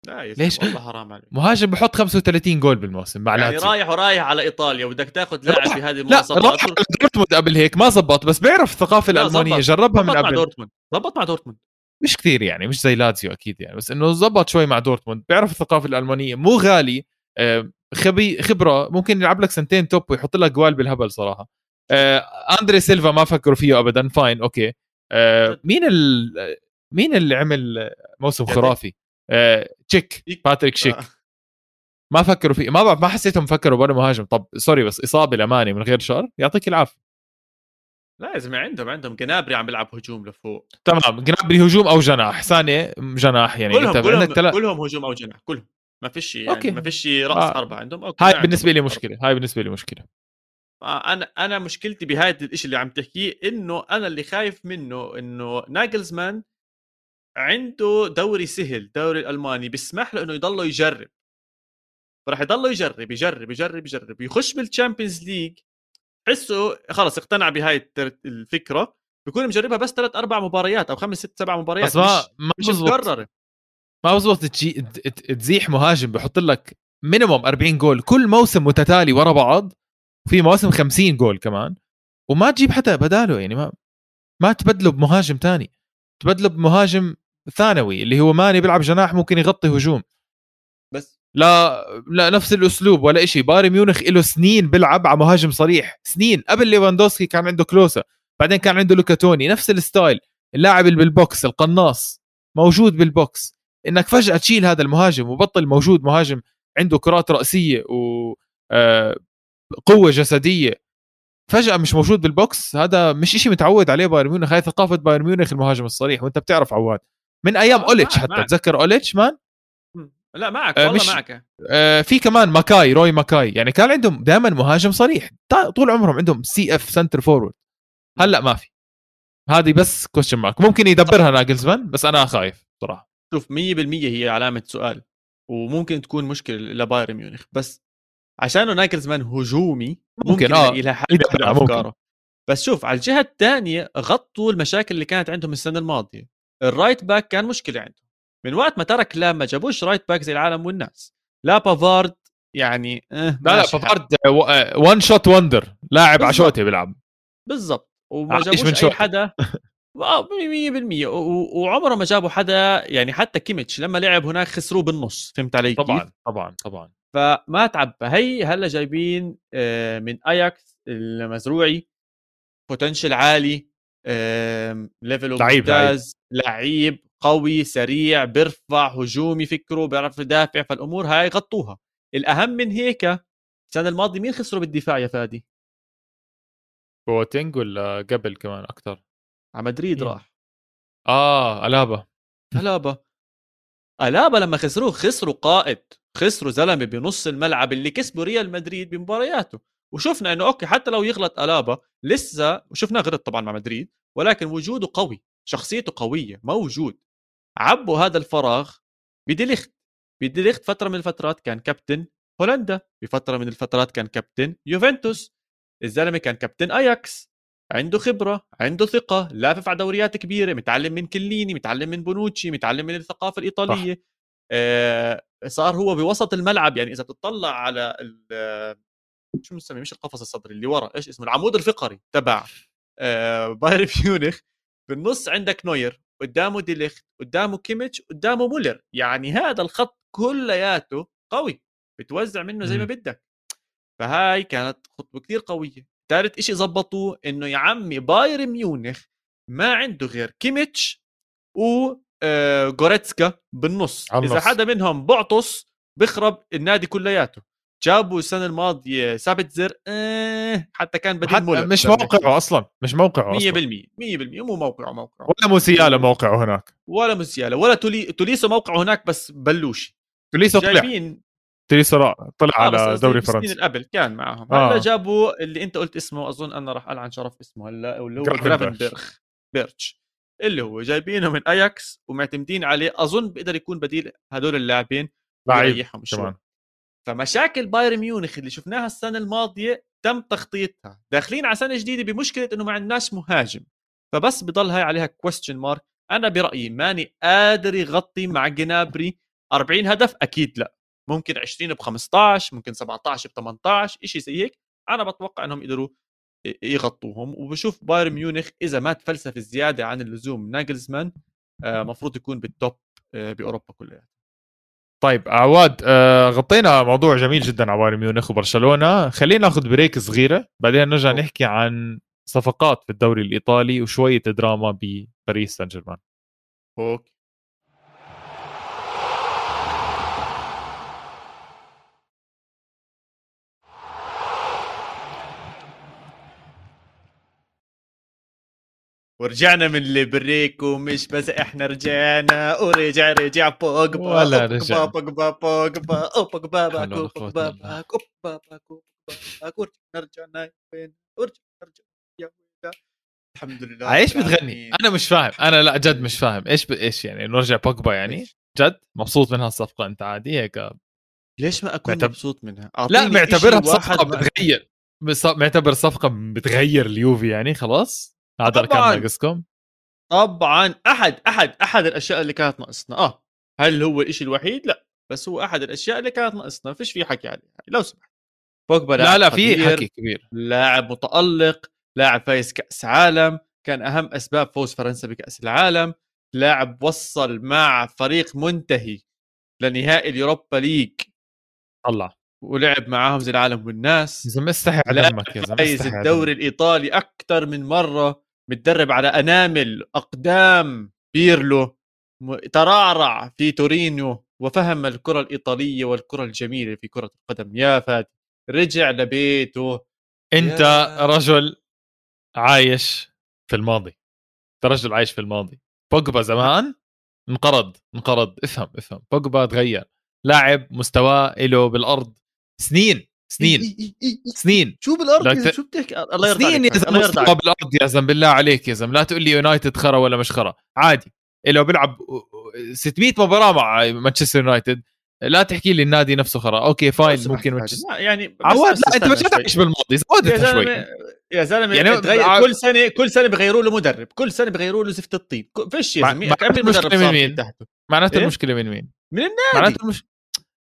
لا ليش؟ والله حرام عليك. مهاجم بحط 35 جول بالموسم مع يعني لاتسيو رايح ورايح على إيطاليا وبدك تاخذ لاعب راح- بهذه لا المواصفات راح على دورتموند قبل هيك ما زبط بس بيعرف الثقافة لا، الألمانية زبط. جربها من ضبط مع قبل. دورتموند. ضبط مع دورتموند. مش كثير يعني مش زي لاتسيو أكيد يعني بس إنه زبط شوي مع دورتموند. بيعرف الثقافة الألمانية مو غالي آه، خبي خبرة ممكن يلعب لك سنتين top ويحط لك جوال بالهبل صراحة. آه، آندري سيلفا ما فكروا فيه ابدا fine okay. آه، مين ال مين اللي عمل موسم يا خرافي آه، تشيك. باتريك شيك آه. ما فكروا فيه ما بعرف ما حسيتهم فكروا ولا مهاجم طب sorry بس إصابة لماني من غير شر يعطيك العافية لا يا زلمة عندهم عندهم جنابري عم بيلعب هجوم لفوق تمام جنابري هجوم أو جناح ثانية جناح يعني كلهم انت كلهم تلا... كلهم هجوم أو جناح كلهم ما فيش يعني okay. ما فيش رأس آه. حربة عندهم okay. هاي بالنسبة لي. مشكلة هاي بالنسبة لي مشكلة أنا أنا مشكلتي بهذا الشيء اللي عم تحكيه إنه أنا اللي خايف منه إنه ناجلزمان عنده دوري سهل دوري الألماني بيسمح له إنه يضله يجرب. فراح يضله يجرب يجرب يجرب يجرب يخش بال Champions League هسه خلص اقتنع بهاي الفكرة بيكون مجربها بس ثلاث أربع مباريات أو خمس ست سبع مباريات بس ما مش, مش مكررة. ما بزبط. تزيح مهاجم بحط لك minimum 40 جول. كل موسم متتالي ورا بعض في مواسم 50 جول كمان وما تجيب حتى بداله يعني ما ما تبدله بمهاجم تاني تبدله بمهاجم ثانوي اللي هو ماني بيلعب جناح ممكن يغطي هجوم. بس. لا لا نفس الأسلوب ولا شيء بايرن ميونخ له سنين بيلعب على مهاجم صريح سنين. قبل ليفاندوسكي كان عنده كلوسا بعدين كان عنده لوكا توني نفس ال style اللاعب اللي بال box القناص موجود بال box. إنك فجأة تشيل هذا المهاجم وبطل موجود مهاجم عنده كرات رأسية و آه، قوة جسدية فجأة مش موجود بال box هذا مش إشي متعود عليه بايرن ميونخ هاي ثقافة بايرن ميونخ المهاجم الصريح وأنت بتعرف عواد. من أيام أوليتش حتى معك. تذكر أوليتش man؟ لا معك آه، والله مش- معك. آه، في كمان ماكاي روي ماكاي يعني كان عندهم دائما مهاجم صريح طول عمرهم عندهم CF center forward. هلأ ما في. هذه بس question mark ممكن يدبرها ناجلزمان بس أنا خايف صراحة. شوف 100% هي علامة سؤال وممكن تكون مشكلة لبايرن ميونخ بس عشانه ناجلزمان هجومي ممكن، ممكن آه. لها حل ممكن. أفكاره بس شوف على الجهة الثانية غطوا المشاكل اللي كانت عندهم السنة الماضية ال right back كان مشكلة عندهم من وقت ما ترك لا ما جابوش right back زي العالم والناس لا بافارد يعني آه لا لا. بافارد one shot wonder لاعب. ع shot بيلعب بالضبط وما عايش جابوش من أي. حدا [laughs] آه 100% و- و- وعمره ما جابوا حدا يعني حتى كيميتش لما لعب هناك خسروه بالنص فهمت علي كيف؟ طبعا طبعا طبعا فما تعبى هي هلا جايبين آه، من اياكس المزراوي potential عالي level ممتاز لعيب قوي سريع بيرفع هجومي فكره بيعرف يدافع فالأمور هاي غطوها. الأهم من هيك السنة الماضية مين خسروا بالدفاع يا فادي؟ بوتينج ولا قبل كمان أكثر على مدريد؟ راح. آه ألابا. ألابا. ألابا لما خسروه خسروا قائد خسروا زلمة بنص الملعب اللي كسبوا ريال مدريد بمبارياته. وشفنا إنه okay حتى لو يغلط ألابا لسه وشفناه غلط طبعا مع مدريد ولكن وجوده قوي شخصيته قوية موجود. عبوا هذا الفراغ بديليخت. بديليخت فترة من الفترات كان كابتن هولندا بفترة من الفترات كان كابتن يوفنتوس. الزلمة كان كابتن أياكس. عنده خبرة عنده ثقة لافف على دوريات كبيرة متعلم من كليني متعلم من بونوتشي متعلم من الثقافة الإيطالية. آه صار هو بوسط الملعب يعني إذا بتطلع على ال- شو بنسميه مش القفص الصدري اللي ورا إيش اسمه؟ العمود الفقري تبع آه [laughs] بايرن ميونخ. بالنص عندك نوير قدامه ديليخت قدامه كيميتش قدامه مولر. يعني هذا الخط كلياته قوي بتوزع منه زي ما. بدك. فهاي كانت خطوة كثير قوية. ثالث إشي زبطوه إنه يا عمي بايرن ميونخ ما عنده غير كيميتش و آه، جوريتسكا بالنص. على إذا. حدا منهم بعطس بخرب النادي كلياته. جابوا السنة الماضية سابتزر آه حتى كان بديل مولر مش. موقعه أصلا مش موقعه 100% أصلا 100% مو موقعه موقعه. ولا موسيالا موقعه هناك. ولا موسيالا ولا تولي... توليسو موقعه هناك بس بلوشي. توليسو طلع. را- طلع آه على دوري فرنسا. قبل كان معهم. آه. هلا جابوا اللي انت قلت اسمه أظن أنا راح ألعن شرف اسمه هلا اللي هو جرافنبرغ. جرافنبرغ بيرتش اللي هو جايبينه من أياكس ومعتمدين عليه. أظن بيقدر يكون بديل هدول اللاعبين ويريحهم شوي. كمان. فمشاكل بايرن ميونخ اللي شفناها السنة الماضية تم تغطيتها. داخلين على سنة جديدة بمشكلة إنه ما عندناش مهاجم. فبس بضل هاي عليها question mark أنا برأيي ماني قادر يغطي مع جنابري 40 هدف أكيد لا. ممكن 20 ب 15 ممكن 17 ب 18 شيء زي هيك. أنا بتوقع إنهم يقدروا يغطوهم. وبشوف بايرن ميونخ إذا ما تفلسف زيادة عن اللزوم ناجلزمان مفروض يكون بال top بأوروبا كلها. طيب عواد آه غطينا موضوع جميل جدا على بايرن ميونخ وبرشلونة. خلينا ناخذ break صغيرة بعدين نرجع نحكي عن صفقات في الدوري الإيطالي وشوية دراما بباريس سان جيرمان. okay. ورجعنا من ال break ومش بس إحنا رجعنا ورجع رجع بوجبا ولا رجع بوجبا بوجبا بوجبا باكو بوجبا باكو باكو باكو رجعنا وين رجعنا يا الحمد لله إيش بتغني؟ أنا مش فاهم أنا لا جد مش فاهم إيش ب... إيش يعني نرجع بوجبا يعني جد مبسوط من هالصفقه انت عادي هيك ليش ما اكون معتب... مبسوط منها؟ لا معتبرها صفقه بتغير معتبر صفقه بتغير اليوفي يعني خلاص هذا اللي كان ناقصكم؟ طبعا. أحد أحد أحد الأشياء اللي كانت ناقصنا. آه. هل هو الشيء الوحيد؟ لا. بس هو أحد الأشياء اللي كانت ناقصنا. فيش في حكي عليها لو سمحت. بوجبا لا لا في حكي كبير. لاعب متألق لاعب فايز كأس عالم كان أهم أسباب فوز فرنسا بكأس العالم. لاعب وصل مع فريق منتهي لنهائي ال Europa League. الله. ولعب معاهم زي العالم والناس. يا زلمه استحي على دمك يا زلمه فايز الدوري الإيطالي أكثر من مرة. متدرب على أنامل أقدام بيرلو ترعرع في تورينيو وفهم الكرة الإيطالية والكرة الجميلة في كرة القدم. يا فادي رجع لبيته. أنت يا... رجل عايش في الماضي. انت رجل عايش في الماضي. بوجبا زمان انقرض انقرض. افهم افهم. بوجبا تغير. لاعب مستواه له بالأرض سنين. سنين. سنين. شو بالأرض شو بتحكي؟ الله يرضى سنين يا زلمة مستوى بالأرض يا زلمة بالله عليك يا زلمة. لا تقول لي يونايتد خرا ولا مش خرا. عادي. لو بيلعب 600 مباراة مع مانشستر يونايتد. لا تحكي لي النادي نفسه خرا. okay fine ممكن مانشستر يعني عواد لا أنت مش تعيش بالماضي؟ زودت شوي. يا زلمة يعني تغير كل سنة كل سنة بغيروا له مدرب. كل سنة بغيروا له زفت الطين. فيش يا زلمة معناته المشكلة من مين؟ معناته المشكلة من مين؟ من النادي. معناته المش...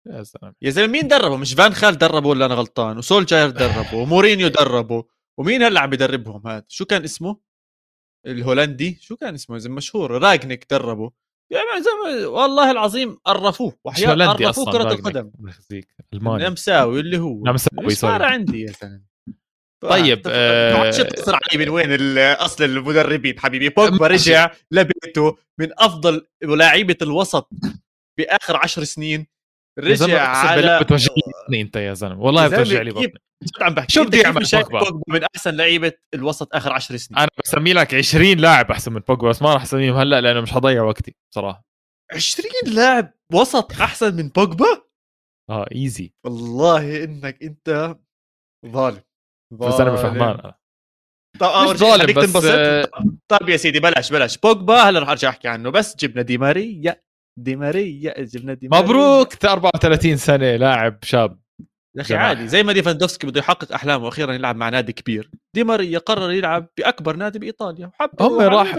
يا زلمه يا زلمة مين دربه؟ مش فان خال دربه ولا أنا غلطان؟ وسولجاير دربه؟ ومورينيو دربه؟ ومين هلأ عم بدربهم هذا شو كان اسمه؟ الهولندي؟ شو كان اسمه زلمه مشهور؟ راجنيك دربه. يعني زي والله العظيم قرفوه وحياة قرفوه كرة القدم. ألماني. نمساوي اللي هو. نمساوي صار عندي يا زلمة. طيب آه تصر علي من وين أصل المدربين. حبيبي بوجبا رجع لبيته من أفضل لاعيبه الوسط بآخر عشر سنين. رجع على بتوجع لي انت يا زلمة. والله بتوجع لي بطني عم بحكي؟ شو بدي اعمل بوجبا من أحسن لعيبة الوسط آخر 10 سنين. أنا بسمي لك 20 لاعب أحسن من بوجبا بس ما راح أسميهم هلأ لأنه مش حضيع وقتي بصراحة. 20 لاعب وسط أحسن من بوجبا؟ آه ايزي والله إنك أنت ظالم. بس أنا فهمان طب مش ظالم بس آه... طيب يا سيدي بلاش بلاش. بوجبا هلا راح أرجع أحكي عنه. بس جبنا دي ماريا. دي ماريا جبنا دي ماريا مبروك 34 سنة لاعب شاب. يا أخي عادي زي ما ليفاندوفسكي بده يحقق أحلامه وأخيرا يلعب مع نادي كبير. دي ماريا قرر يلعب بأكبر نادي بإيطاليا وحب هم راح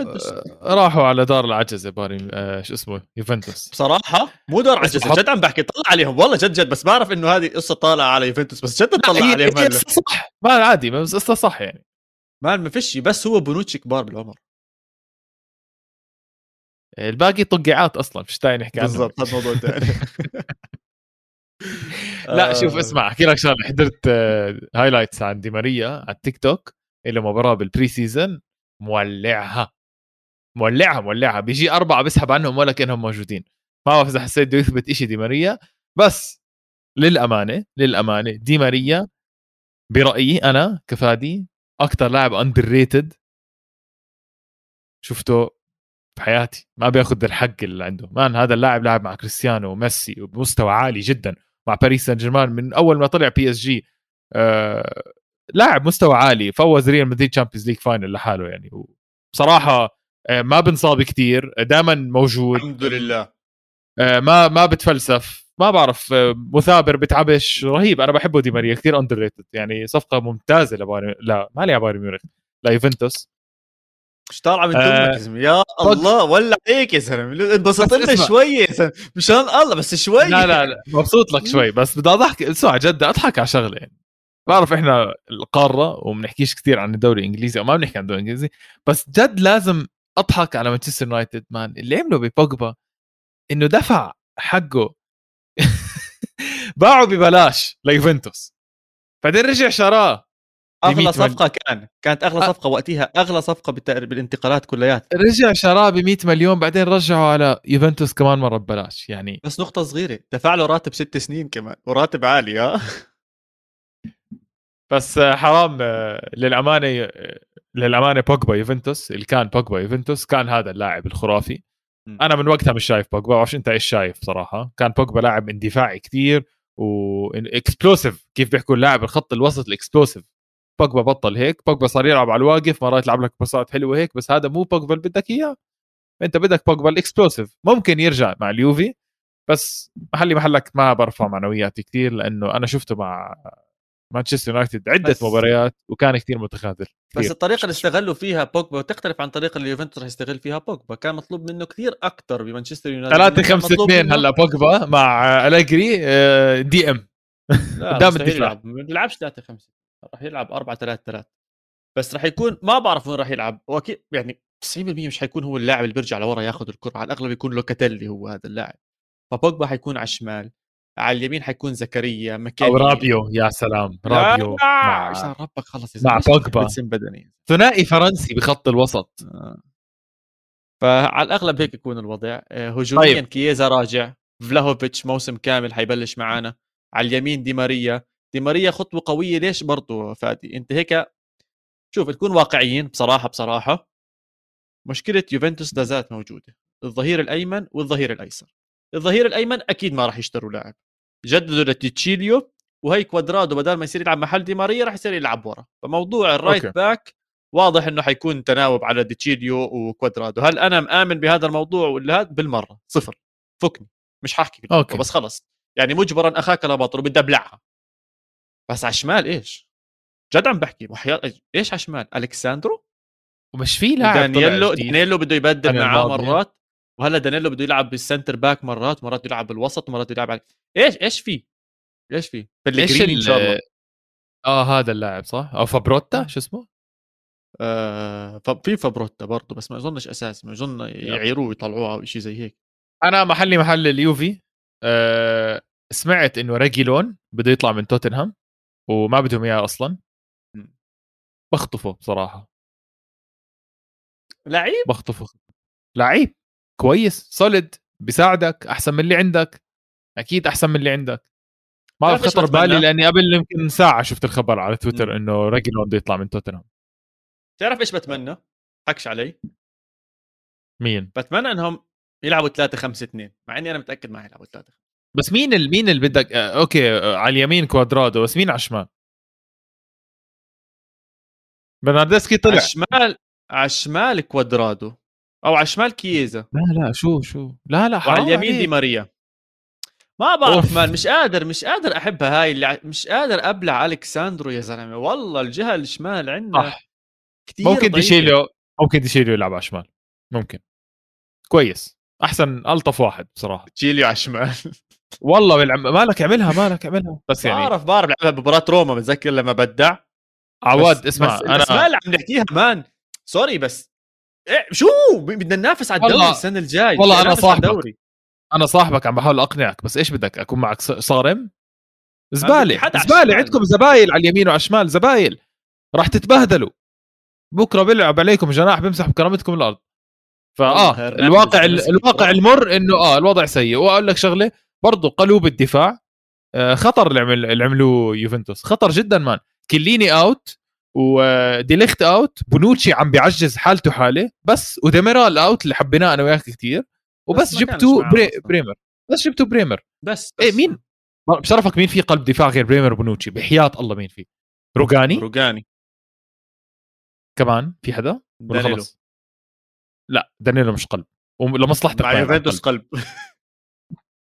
راحوا على دار العجزه باري آه شو اسمه يوفنتوس. بصراحة مو دار عجزه جد عم بحكي طلع عليهم والله جد جد بس بعرف إنه هذه قصة طالعة على يوفنتوس بس جد طلع عليهم هي صح. ما عادي بس قصة صح يعني. ما ما فيش بس هو بنوتشي كبار بالعمر. الباقي طقعات أصلا فيش داعي نحكي عنه. بالضبط هذا موضوع ثاني [laughs] لا شوف آه. اسمع أحكي لك شغلة. حضرت highlights عن دي ماريا على التيك توك له مباراه بال pre-season مولعها. مولعها مولعها. بيجي أربعة بيسحب عنهم ولا كأنهم موجودين. ما بعرف إذا حسيت بده يثبت شيء دي ماريا. بس للأمانة للأمانة دي ماريا برأيي أنا كفادي أكثر لاعب underrated شفته بحياتي. ما بياخذ الحق اللي عنده. man هذا اللاعب لعب مع كريستيانو وميسي وبمستوى عالي جدا مع باريس سان جيرمان من أول ما طلع PSG آه لاعب مستوى عالي. فوز ريال مدريد Champions League final لحاله يعني. بصراحه آه ما بنصاب كثير دائما موجود. الحمد لله. آه ما ما بتفلسف. ما بعرف آه مثابر بتعبش. رهيب. أنا بحبه دي ماريا. كثير underrated يعني صفقة ممتازة لبايرن لا ما لي بايرن ميونخ. ليوفنتوس مش طالعة من تمك آه، يا الله ولا عليك يا زلمة. انبسط لنا شوي يا زلمة. مشان الله بس شوي. لا لا لا مبسوط لك شوي. بس بدي أضحك اسمع جد أضحك على شغلة يعني. بعرف إحنا القاره وبنحكيش كثير عن الدوري الإنجليزي أو ما بنحكي عن الدوري الإنجليزي بس جد لازم أضحك على مانشستر يونايتد مان. اللي عمله ببوجبا إنه دفع حقه. [laughs] باعه ببلاش ليوفنتوس. بعدين رجع شراه. اغلى صفقة كان. كانت اغلى صفقة وقتها اغلى صفقة بالانتقالات كليات رجع شراه ب 100 مليون بعدين رجعه على يوفنتوس كمان مرة ببلاش يعني. بس نقطة صغيرة دفع له راتب ست سنين كمان وراتب عالي ها؟ [laughs] بس حرام للأمانة للأمانة بوجبا يوفنتوس اللي كان بوجبا يوفنتوس كان هذا اللاعب الخرافي. أنا من وقتها مش شايف بوجبا بعرفش أنت إيش شايف صراحة. كان بوجبا لاعب اندفاعي كثير و explosive كيف بيحكوا اللاعب الخط الوسط ال explosive بوجبا بطل هيك بوجبا صار يلعب على الواقف مرات يلعب لك باصات حلوة هيك بس هذا مو بوجبا اللي بدك إياه. أنت بدك بوجبا ال explosive. ممكن يرجع مع اليوفي بس محلي محلك ما برفع معنوياتي كثير لأنه أنا شفته مع مانشستر يونايتد عدة مباريات وكان كثير متخاذل. بس الطريقة اللي استغلوا فيها بوجبا تختلف عن الطريقة اللي يوفنتوس رح يستغل فيها بوجبا كان مطلوب منه كثير أكثر بمانشستر يونايتد. 3 5 2 هلا بوجبا مع أليجري DM. قدام الدفاع. ما بيلعبش 3 5 راح يلعب 4 3 3 بس راح يكون ما بعرف وين راح يلعب واكيد يعني 90% مش حيكون هو اللاعب اللي بيرجع لورا ياخذ الكرة على الأغلب يكون لوكاتيلي هو هذا اللاعب فبوجبا حيكون على الشمال على اليمين حيكون زكريا ماكيني أو رابيو يا سلام رابيو مع ربك خلص مع بوجبا. بدني ثنائي فرنسي بخط الوسط. آه. فعلى الأغلب هيك يكون الوضع. آه، هجوميا طيب. كييزا راجع فلاهوفيتش موسم كامل حيبلش معانا على اليمين دي ماريا. دي ماريا خطوة قوية ليش برضو فادي؟ أنت هيك شوف تكون واقعيين بصراحة بصراحة مشكلة يوفنتوس لازالت موجودة الظهير الأيمن والظهير الأيسر. الظهير الأيمن أكيد ما راح يشتروا لاعب جددوا لديتشيليو وهي كوادرادو بدل ما يصير يلعب محل دي ماريا راح يصير يلعب ورا. فموضوع ال right okay. back واضح إنه حيكون تناوب على ديتشيليو وكوادرادو. هل أنا مآمن بهذا الموضوع ولا هذا بالمرة صفر. فكني مش حاحكي okay. بس خلص. يعني مجبرا أخاك لا بطل وبدي أبلعها. بس على الشمال إيش؟ جد عم بحكي وحياة إيش على الشمال أليكس ساندرو ومش في لاعب دانييلو دانييلو بده يبدل معاه مرات وهلا دانيلو بده يلعب بال center back مرات مرات يلعب بالوسط مرات يلعب على... إيش إيش في؟ إيش في؟ بلغريني إن شاء الله. آه هذا اللاعب صح؟ أو فرابوتا شو اسمه؟ آه في فرابوتا برضه بس ما أظنش اساسي ما أظن يعيروه ويطلعوه أو شيء زي هيك. أنا محلي محل اليوفي. آه سمعت إنه ريجيلون بده يطلع من توتنهام. وما بدهم إياه أصلا. بخطفه بصراحة. لعيب؟ بخطفه. لعيب. كويس. solid بيساعدك. أحسن من اللي عندك. أكيد أحسن من اللي عندك. ما خطر بالي لأني قبل يمكن ساعة شفت الخبر على تويتر إنه ريجلون بده يطلع من توتنهام تعرف إيش بتمنى؟ حكش علي. مين؟ بتمنى إنهم يلعبوا 3 5 2 مع إني أنا متأكد ما يلعبوا 3 بس مين ال... مين اللي بدك آه okay آه على اليمين كوادرادو بس مين على الشمال؟ برناردسكي طلع. على الشمال على الشمال كوادرادو. أو على الشمال كييزا. لا لا شو شو؟ لا لا على اليمين دي ماريا. ما بعرف man مش قادر مش قادر أحبها هاي اللي مش قادر أبلع أليكس ساندرو يا زلمة. والله الجهة الشمال عندنا كثير ممكن ديتشيليو ممكن ديتشيليو يلعب على الشمال. ممكن. كويس. أحسن ألطف واحد بصراحة. ديتشيليو على الشمال. والله بالعم... مالك اعملها مالك اعملها بس يعني بعرف بعرف لعبها بمباراة روما بتذكر لما بدع؟ عواد اسمع بس أنا ما اللي عم نحكيها مان. سوري بس إيه شو؟ بدنا ننافس على الدوري السنة الجاي. والله أنا صاحبك. أنا صاحبك عم بحاول أقنعك بس إيش بدك؟ أكون معك صارم؟ زبالة زبالة عندكم زبايل على اليمين وعلى الشمال زبايل. راح تتبهدلوا. بكرة بيلعب عليكم جناح بيمسح بكرامتكم الأرض. فآه الواقع الواقع المر إنه آه الوضع سيء. وأقول لك شغلة برضه قلوب الدفاع. آه خطر اللي عمل اللي عملوه يوفنتوس. خطر جدا man. كيليني out وديليخت out بونوتشي عم بيعجز حالته حالة. بس وديميرال out اللي حبيناه أنا وياك كثير وبس جبتوا بري بريمر بس جبتوا بريمر بس, بس. إيه مين بشرفك مين في قلب دفاع غير بريمر وبونوتشي بحياة الله مين في؟ روجاني؟ روجاني. كمان في حدا؟ ولا خلص لا دانيلو مش قلب. ولمصلحتك مع يوفنتوس قلب. [laughs]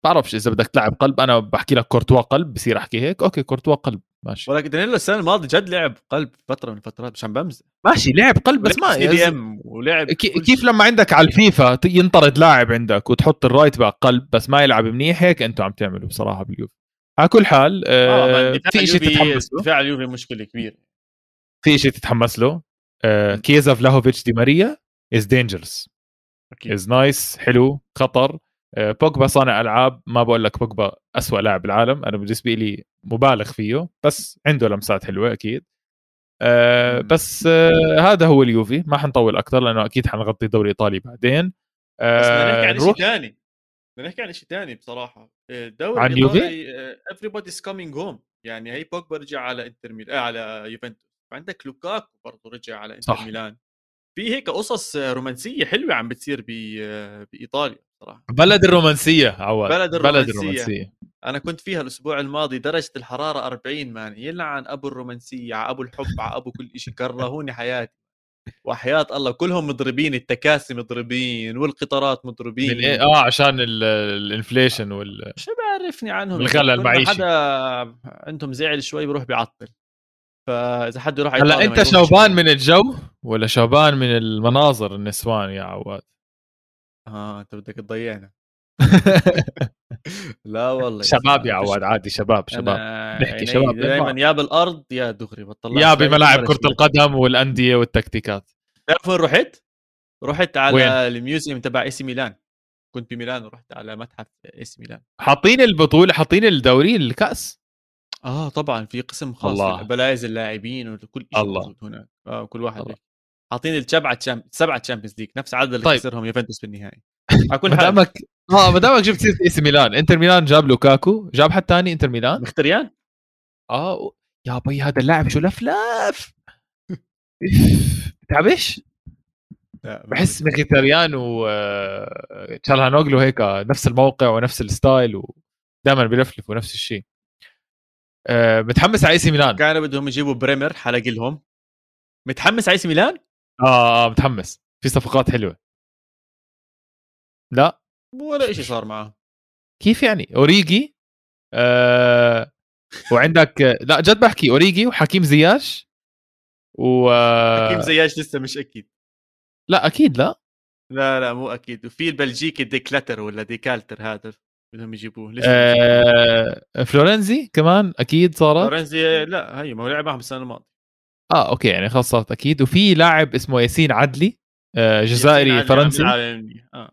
بعرفش إذا بدك تلعب قلب أنا بحكي لك كورتوا قلب بصير أحكي هيك. okay كورتوا قلب ماشي. ولكن دانيلو السنة الماضية جد لعب قلب فترة من الفترات مش عم بمزح. ماشي لعب قلب بس ما CDM ولعب كيف. لما عندك على الفيفا ينطرد لاعب عندك وتحط ال right back قلب بس ما يلعب منيح هيك أنتم عم تعملوا بصراحة باليوفي. على كل حال آه دفاع في شيء تتحمس له دفاع اليوفي مشكلة كبيرة. في شيء تتحمس له آه كيزا فلاهوفيتش دي ماريا is dangerous is nice حلو خطر. آه بوجبا صانع ألعاب ما بقول لك بوجبا أسوأ لاعب بالعالم أنا بالنسبة لي مبالغ فيه بس عنده لمسات حلوة أكيد. آه. بس آه هذا هو اليوفي. ما حنطول أكثر لأنه أكيد حنغطي الدوري الإيطالي بعدين. بس بدنا نحكي آه عن شيء ثاني بدنا نحكي عن شيء ثاني بصراحة. الدوري عن يوفي؟ everybody's coming home. يعني هي بوجبا رجع على إنتر ميلان آه على يوفنتوس. عندك لوكاكو برضه رجع على إنتر صح. ميلان. في هيك قصص رومانسية حلوة عم بتصير بإيطاليا. صراحة. بلد الرومانسية عواد بلد بلد الرومانسية. الرومانسية. أنا كنت فيها الأسبوع الماضي درجة الحرارة 40 man. يلعن أبو الرومانسية على أبو الحب على أبو كل شيء كرهوني حياتي. وحياة الله كلهم مضربين التكاسي مضربين والقطارات مضربين. من إيه؟ آه عشان ال- ال inflation وال شو بعرفني عنهم؟ الغلاء المعيشي. حدا عندهم زعل شوي بروح بيعطل فإذا حد يروح هلأ أنت شوبان. من الجو ولا شوبان من المناظر النسوان يا عواد آه أنت بدك تضيعنا [laughs] لا والله شباب يا عواد عادي شباب شباب نحكي نحكي شباب. دائما يا بالأرض يا دغري بطلع يا بملاعب كرة القدم والأندية والتكتيكات تعرف وين رحت؟ رحت على؟ ال museum تبع إي سي ميلان كنت بميلان ورحت على متحف إي سي ميلان حاطين البطولة حاطين الدوري الكأس آه طبعا في قسم خاص الله. بلايز اللاعبين وكل شيء الله. موجود هناك آه كل واحد الله. حاطين السبعة. سبعة Champions League نفس عدد اللي طيب. خسرهم يوفنتوس بالنهائي على [laughs] كل ما حال دامك آه ما دامك جبت سيرة إي ميلان. إنتر ميلان جاب لوكاكو جاب حد ثاني إنتر ميلان؟ مخيتاريان. آه يا بي هذا اللاعب شو لفلف تعبش بحس مخيتاريان وتشالهانوغلو هيك نفس الموقع ونفس ال style ودائما بيلفلفوا نفس الشيء. آه، متحمس على إي سي ميلان. كانوا بدهم يجيبوا بريمر حلق لهم. متحمس على إي سي ميلان؟ آه آه، متحمس. في صفقات حلوة. لا. ولا شيء صار معه. كيف يعني؟ أوريجي آه وعندك لا جد بحكي. أوريجي وحكيم زياش و حكيم زياش لسه مش أكيد. لا أكيد لا. لا لا مو أكيد. وفي البلجيكي ديكلاتر ولا ديكالتر هذا بدهم يجيبوه. لسه آه فلورنزي كمان أكيد صارت. لورنزي لا هي ما هو لعب معهم السنة الماضيه آه okay يعني خلص صارت أكيد. وفي لاعب اسمه ياسين عدلي آه جزائري ياسين فرنسي. يلعب- آه.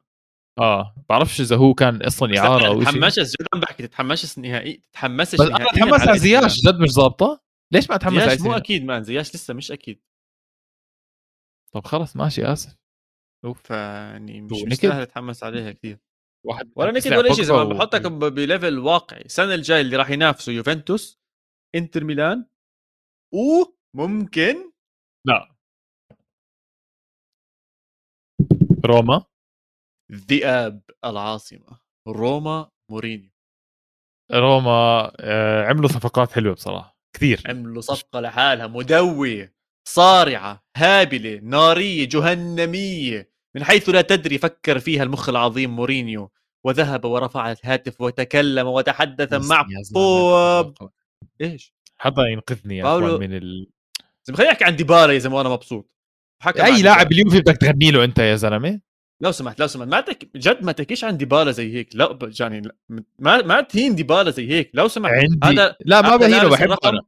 آه بعرفش إذا هو كان أصلا اعاره أو شيء تحمسش جد عم بحكي تتحمسش نهائي تتحمسش بس أنا اتحمس على. زياش جد مش ظابطة؟ ليش ما اتحمس على زياش مو أكيد man زياش لسه مش أكيد. طب خلص ماشي آسف. فيعني مش ونكد؟ مستاهل أتحمس عليها كثير. واحد ولا نكد ولا شيء و- بحطك ب- ب level واقعي. السنة الجاية اللي راح ينافسوا يوفنتوس إنتر ميلان وممكن لا. روما؟ ذئاب العاصمة. روما مورينيو. روما آه، عملوا صفقات حلوة بصراحة كثير. عملوا صفقة لحالها مدوية صارعة هابلة نارية جهنمية من حيث لا تدري فكر فيها المخ العظيم مورينيو وذهب ورفع الهاتف وتكلم وتحدث مع بوب إيش؟ حدا ينقذني يا باولو- من ال... خليني أحكي عن ديبالا يا زلمه وأنا مبسوط. حكى أي. لاعب اليوفي بدك تغني له أنت يا زلمة؟ لو سمحت لو سمحت. ما تك... جد ما تحكيش عن ديبالا زي هيك. لا يعني ما ما تهين ديبالا زي هيك. لو سمحت. عندي. هذا لا ما بهينه بحبه الرقم- أنا.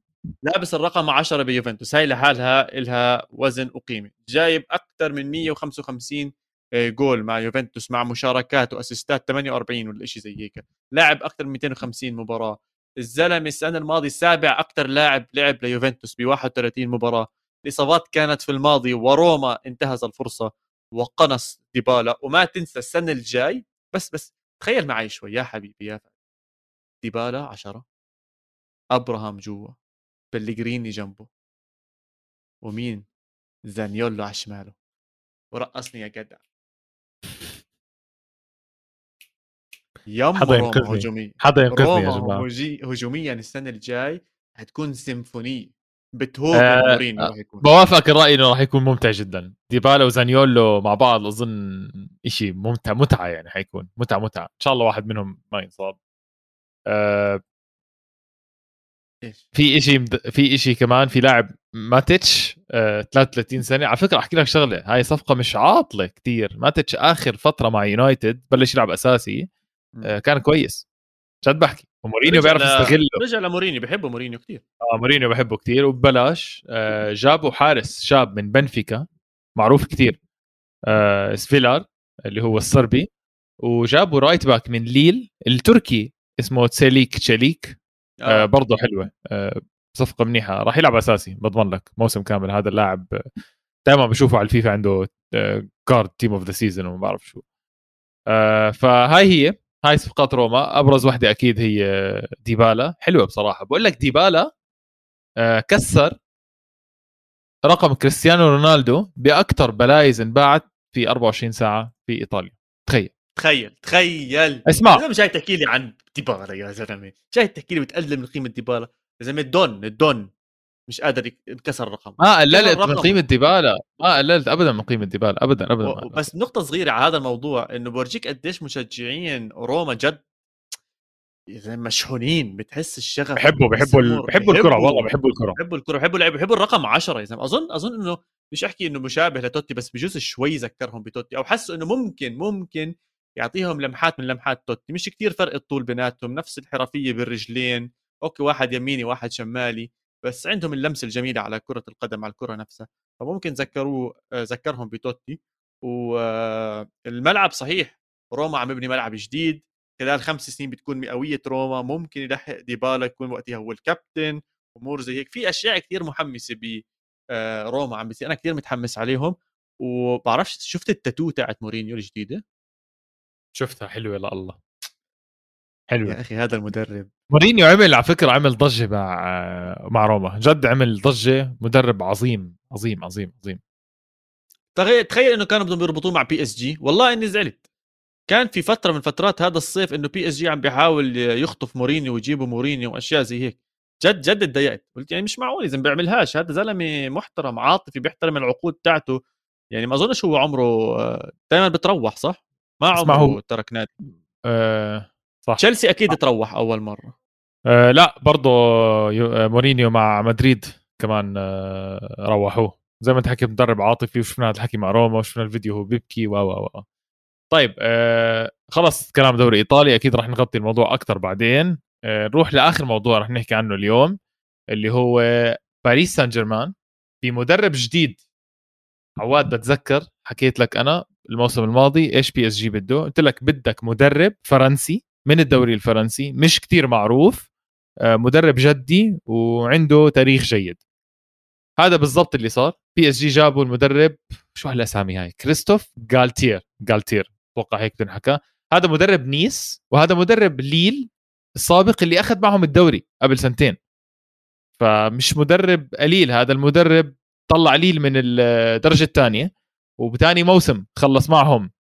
لابس الرقم 10 بيوفنتوس. هاي لحالها إلها وزن وقيمه جايب أكثر من 155 آه، جول مع يوفنتوس مع مشاركات وأسيستات 48 ولا شيء زي هيك. لاعب أكثر من 250 مباراة. الزلمة السنة الماضية سابع أكثر لاعب لعب ليوفنتوس ب 31 مباراة. الإصابات كانت في الماضي وروما انتهز الفرصة وقنص ديبالا. وما تنسى السنة الجاي بس بس تخيل معي شوي يا حبيبي يا فهد ديبالا 10 أبراهام جوا بلغريني جنبه. ومين؟ زانيولو على شماله. ورقصني يا جدع. يم حدا ينقذني. هجوميا حدا ينقذني يا جماعة. هجي- هجوميا السنة الجاي حتكون سيمفونيه بتهوب آه، مورينيو آه، راح يكون. بوافقك الرأي إنه راح يكون ممتع جدا. ديبالا وزانيولو مع بعض أظن شيء ممتع متعة يعني حيكون. متعة متعة. إن شاء الله واحد منهم ما ينصاب. إيش؟ في مد... في إشي كمان في لاعب ماتيتش آه 33 سنة. على فكرة أحكي لك شغلة هاي صفقة مش عاطلة كتير. ماتيتش آخر فترة مع يونايتد بلش يلعب أساسي. آه كان كويس. جد بحكي. ومورينيو بيعرف يستغله. رجع لمورينيو بحبه مورينيو كثير آه مورينيو بحبه كثير وببلاش. آه جابوا حارس شاب من بنفيكا معروف كثير آه سفيلار اللي هو الصربي. وجابوا right back من ليل التركي اسمه تسيليك تشيليك. آه. آه. برضه حلوة. آه صفقة منيحة. راح يلعب أساسي بضمن لك موسم كامل. هذا اللاعب دائما بشوفه على الفيفا عنده card team of the season وما بعرف شو. آه فهاي هي. هاي صفقات روما أبرز وحدة أكيد هي ديبالا. حلوة بصراحة. بقول لك ديبالا آه كسر رقم كريستيانو رونالدو باكثر بلايز انباعت في 24 ساعة في إيطاليا. تخيل. تخيل تخيل. اسمع. أنا مش جاي تحكي لي عن ديبالا يا زلمة. جاي تحكي لي بتقلل من قيمه ديبالا يا زلمه الدون الدون مش قادر ينكسر الرقم. ما قللت من قيمة ديبالا ما قللت ابدا من قيمة ديبالا ابدا ابدا و... بس نقطة صغيرة على هذا الموضوع إنه بورجيك قديش مشجعين روما جد زي مشحونين بتحس الشغف بحبوا بحبوا بحبوا الكرة والله بحبوا الكرة. بحبوا الكرة بحبوا اللعب بحبوا الرقم 10 يا زلمه أظن أظن إنه مش أحكي إنه مشابه لتوتي بس بجوز شوي ذكرهم بتوتي أو حسوا إنه ممكن ممكن يعطيهم لمحات من لمحات توتي. مش كتير فرق الطول بيناتهم نفس الحرفية بالرجلين. okay واحد يميني واحد شمالي. بس عندهم اللمسة الجميلة على كرة القدم على الكرة نفسها. فممكن ذكروه آه، ذكرهم بتوتي. والملعب صحيح روما عم يبني ملعب جديد. خلال خمس سنين بتكون مئوية روما. ممكن يلحق ديبالا يكون وقتها هو الكابتن امور زي هيك. في أشياء كثير محمسة ب آه، روما عم بتصير. أنا كثير متحمس عليهم. وبعرفش شفت التاتو تاعت مورينيو الجديدة؟ شفتها. حلوة لله. حلوة يا أخي هذا المدرب. مورينيو عمل على فكرة عمل ضجة مع مع روما. جد عمل ضجة. مدرب عظيم عظيم عظيم عظيم. تخيل إنه كانوا بدهم يربطوه مع PSG والله إني زعلت. كان في فترة من فترات هذا الصيف إنه PSG عم بيحاول يخطف مورينيو ويجيبوا مورينيو وأشياء زي هيك. جد جد تضايقت قلت يعني مش معقول إذا بيعملهاش. هذا زلمة محترم عاطفي بيحترم العقود تاعته. يعني ما أظنش هو عمره دائما بتروح صح؟ ما عمره ترك نادي. أه صح. تشيلسي أكيد تروح أول مرة. أه لا برضه آه، مورينيو مع مدريد كمان أه روحوه. زي ما انت حكيت مدرب عاطفي وشفنا هذا الحكي مع روما وشفنا الفيديو هو بيبكي و و طيب أه خلص كلام دوري ايطالي أكيد راح نغطي الموضوع أكثر بعدين. أه نروح لآخر موضوع راح نحكي عنه اليوم اللي هو باريس سان جيرمان في مدرب جديد. عواد بتذكر؟ حكيت لك أنا الموسم الماضي إيش PSG بده؟ قلت لك بدك مدرب فرنسي. من الدوري الفرنسي مش كتير معروف آه، مدرب جدي وعنده تاريخ جيد. هذا بالضبط اللي صار. PSG جابوا المدرب شو هالأسامي هاي؟ كريستوف جالتير جالتير أتوقع هيك تنحكى هذا مدرب نيس وهذا مدرب ليل السابق اللي أخذ معهم الدوري قبل سنتين. فمش مدرب قليل هذا المدرب طلع ليل من الدرجة الثانية وبثاني موسم خلص معهم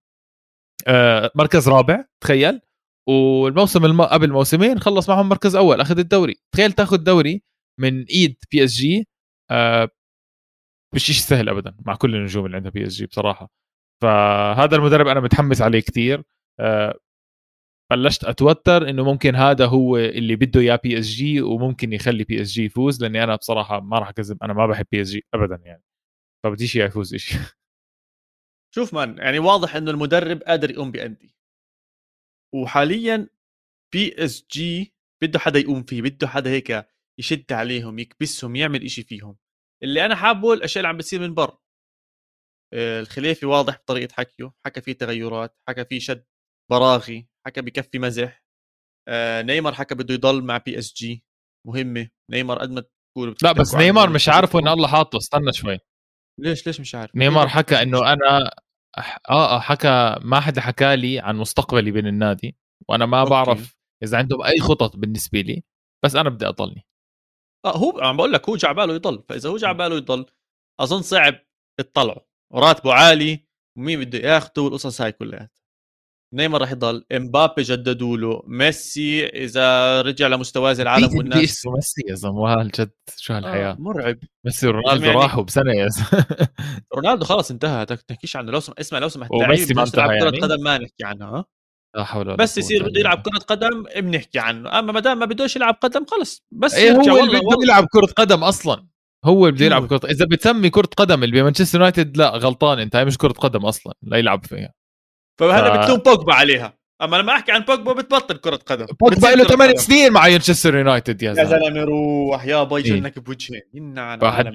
آه، مركز رابع تخيل. والموسم الم... قبل موسمين خلص معهم مركز أول أخذ الدوري. تخيل تاخذ دوري من إيد PSG مش شيء سهل ابدا مع كل النجوم اللي عندها PSG بصراحة. فهذا المدرب أنا متحمس عليه كثير آه بلشت أتوتر إنه ممكن هذا هو اللي بده إياه PSG وممكن يخلي PSG يفوز لأني أنا بصراحة ما راح اكذب أنا ما بحب PSG ابدا يعني. فبديش إياه يفوز شيء شوف man يعني واضح إنه المدرب قادر يقوم بأندية. وحاليا PSG بده حدا يقوم فيه بده حدا هيك يشد عليهم يكبسهم يعمل إشي فيهم. اللي أنا حابه الأشياء اللي عم بتصير من برا آه، الخليفي واضح بطريقة حكيه حكى فيه تغيرات حكى فيه شد براغي حكى بكفي مزح. آه، نيمار حكى بده يضل مع PSG مهمة. نيمار قد ما تقول لا بس نيمار مش عارفه ان الله حاطه. استنى شوي. ليش؟ ليش مش عارف؟ نيمار حكى إنه أنا آه آه حكى ما حدا حكى لي عن مستقبلي بين النادي وأنا ما okay. بعرف إذا عندهم أي خطط بالنسبة لي بس أنا بدي أضلني. آه هو عم بقول لك هو جعباله يضل فإذا هو جعباله يضل أظن صعب تطلعه وراتبه عالي ومين بده ياخذه والقصص هاي كلها. نيمار راح يضل إمبابي جددوا له ميسي إذا رجع لمستواه زي العالم والناس اسمه ميسي يا زلمة جد شو هالحياة؟ آه مرعب. ميسي ورونالدو يعني... راحوا بسنة يا زلمة. [laughs] رونالدو خلاص انتهى تحكيش عنه لو سمح اسمع لو سمحت وميسي ما انتهى يعني. قدم ما نحكي عنها لا حول ولا بس يصير بده يلعب. كرة قدم بنحكي عنه. أما ما دام ما بدوش يلعب قدم خلص بس يرجع هو اللي بده يلعب كرة قدم أصلا. هو اللي بده يلعب أيوة. كرة إذا بتسمي كرة قدم اللي بمانشستر يونايتد لا غلطان أنت هاي مش كرة قدم أصلا لا يلعب فيها. فهذا ف- بتلوم بوجبا عليها. أما لما أحكي عن بوجبا بتبطل كرة قدم. بوجبا له كرة 8 قدم. سنين مع مانشستر يونايتد يا يا زلمة. زلمة روح. يا باي. جنك بوجهين.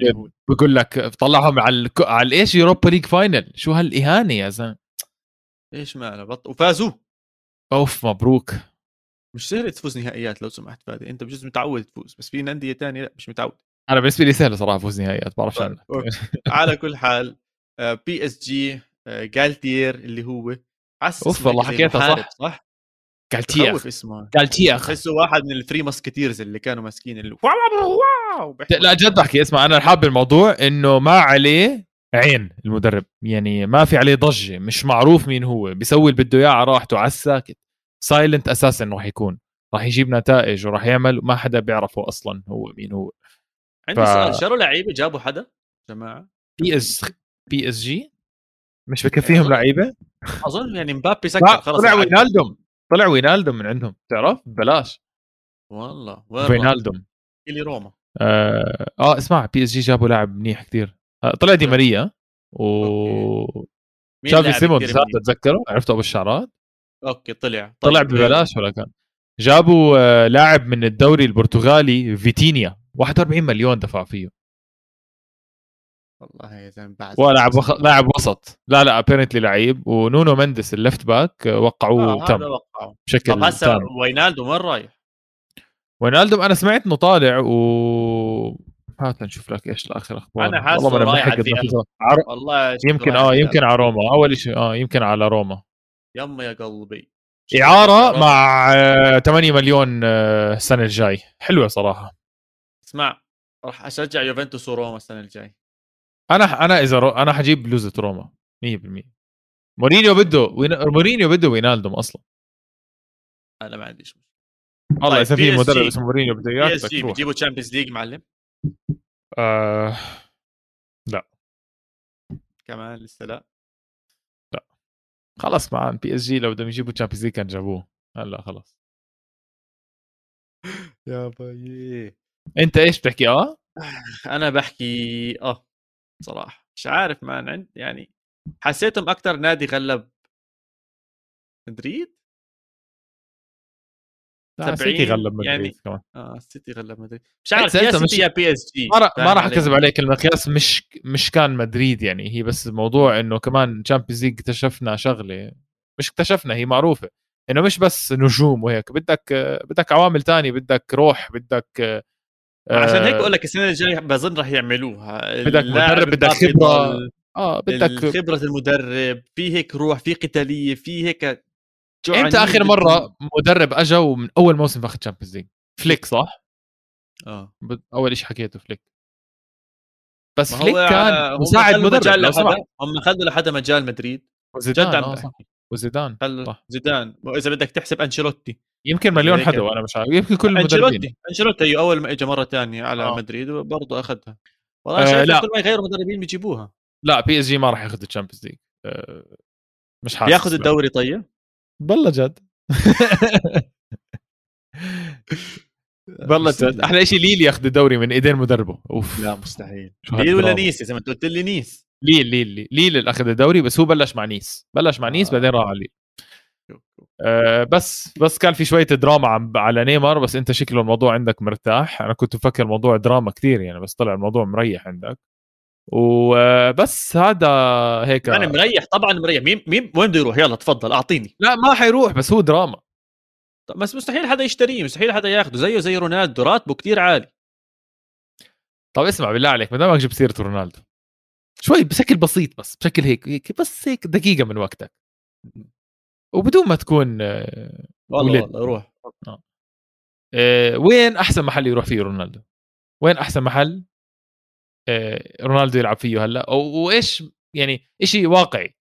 يهود بقول لك طلعهم على الك... على الايش Europa League final شو هالإهانة يا زلمة؟ إيش ماله بط... وفازوا. أوف مبروك. مش سهل تفوز نهائيات لو سمحت فادي. أنت بجوز متعود تفوز بس في انديه تانية لا مش متعود. أنا بالنسبة لي سهل صراحة فوز نهائيات بعرفش طيب،. على كل حال PSG جالتير اللي هو حاسس اسمه والله حكيتها صح. صح؟ قالتيخ بخوف اسمه. تحسه واحد من ال Three Musketeers اللي كانوا ماسكين اللي wow wow. لا جد بحكي اسمع أنا حاب الموضوع إنه ما عليه عين المدرب. يعني ما في عليه ضجة مش معروف مين هو. بيسوي اللي بده إياه على راحته على الساكت. silent أساسا راح يكون. راح يجيب نتائج وراح يعمل ما حدا بيعرفه أصلا هو مين هو. عندي ف- سؤال شروا لعيبة جابوا حدا؟ جماعة. PS PSG مش بكفيهم لعيبة. أظن يعني مبابي سكر خلص طلع. وينالدوم. طلع وينالدوم من عندهم تعرف؟ ببلاش والله؟ وينالدوم. اللي روما. آه, آه اسمع PSG جابوا لاعب منيح كثير آه طلع دي ماريا. و شافي سيمونز؟ تتذكره؟ عرفته أبو الشعرات؟ أوكي طلع. طلع طيب، ببلاش ولا كان؟ جابوا آه لاعب من الدوري البرتغالي فيتينيا. 41 مليون دفع فيه. والله يا زلمة بعد ولاعب وخ... لاعب وسط. لا لا apparently لعيب. ونونو مندس ال left back آه، وقعوه آه تم. بشكل طب هسه تام. وينالدو وين رايح؟ وينالدوم أنا سمعت إنه طالع و هات نشوف لك إيش الآخر أخبار. أنا حاسه والله ما رايح عر... والله يمكن آه يمكن على روما. أول شيء آه يمكن على روما. يما يا قلبي. إعارة. مع آه 8 مليون آه السنة الجاي. حلوة صراحة. اسمع راح أشجع يوفنتوس وروما السنة الجاي. أنا أنا إذا رو... أنا حجيب بلوزة روما 100% مورينيو بده وين... مورينيو بده وينالدوم أصلا. أنا ما عنديش والله طيب، إذا في. مدرب اسمه مورينيو بده بي اياك إس جي بتجيبوا تشامبيونز ليج معلم؟ آه... كمان لسه لا. خلص مع بي إس جي لو بدهم يجيبوا تشامبيونز ليج كان جابوه. هلأ خلص. [laughs] يا باي أنت إيش بتحكي؟ آه؟ أنا بحكي آه. صراحة. مش عارف مان عند يعني حسيتهم أكثر نادي غلب. مدريد؟ لا 70 سيتي غلب مدريد يعني- كمان. آه السيتي غلب مدريد. مش عارف سألت يا مش- سيتي يا PSG. ما راح؟ أكذب عليك المقياس مش مش كان مدريد يعني. هي بس الموضوع إنه كمان Champions League اكتشفنا شغلة مش اكتشفنا هي معروفة. إنه مش بس نجوم وهيك بدك بدك عوامل تانية بدك روح بدك عشان هيك آه، بقول لك السنة الجاية بظن راح يعملوها. بدك مدرب، بدك. ضل، آه بدك خبره المدرب في هيك روح في قتالية في هيك إمتى آخر مرة مدرب اجى ومن أول موسم فاخذ Champions League فليك صح؟ آه. أول شيء حكيته فليك. بس فليك كان مساعد مدرب هم خلوا لحدا مجال مدريد. جد عم بحكي. وزيدان خلوا صح. زيدان؟ وإذا بدك تحسب أنشيلوتي. يمكن مليون هيك. حدا وأنا مش عارف يمكن كل المدربين. أنشيلوتي أنشيلوتي أول ما اجى مرة ثانية على آه. مدريد برضه أخذها. والله آه، شايف لا. كل ما يغيروا مدربين بيجيبوها. لا PSG ما راح ياخذ ال Champions League. آه، مش حاسس بياخذ لا. الدوري طيب؟ بالله جد. [laughs] بالله جد. أحلى شيء ليل ياخذ الدوري من إيدين مدربه. أوف. لا مستحيل. ليل ولا. نيس؟ زي ما أنت قلت لي نيس. ليل ليل ليل, ليل اللي اخذ الدوري؟ بس هو بلش مع نيس بلش مع نيس آه. بعدين راح على ليل آه بس بس كان في شوية دراما عم على نيمار بس أنت شكله الموضوع عندك مرتاح. أنا كنت مفكر الموضوع دراما كثير يعني بس طلع الموضوع مريح عندك. وبس هذا هيك أنا مريح طبعا مريح. مين مين وين بده يروح؟ يلا تفضل أعطيني. لا ما حيروح بس هو دراما. طب بس مستحيل حدا يشتريه مستحيل حدا ياخده. زيه زي رونالدو راتبه كتير عالي. طب اسمع بالله عليك ما دامك جبت سيرة رونالدو. شوي بشكل بسيط بس بشكل هيك, هيك بس هيك دقيقة من وقتك. وبدون ما تكون آه، والله. والله روح. آه، وين أحسن محل يروح فيه رونالدو؟ وين أحسن محل آه، رونالدو يلعب فيه هلأ؟ وإيش يعني شيء واقعي.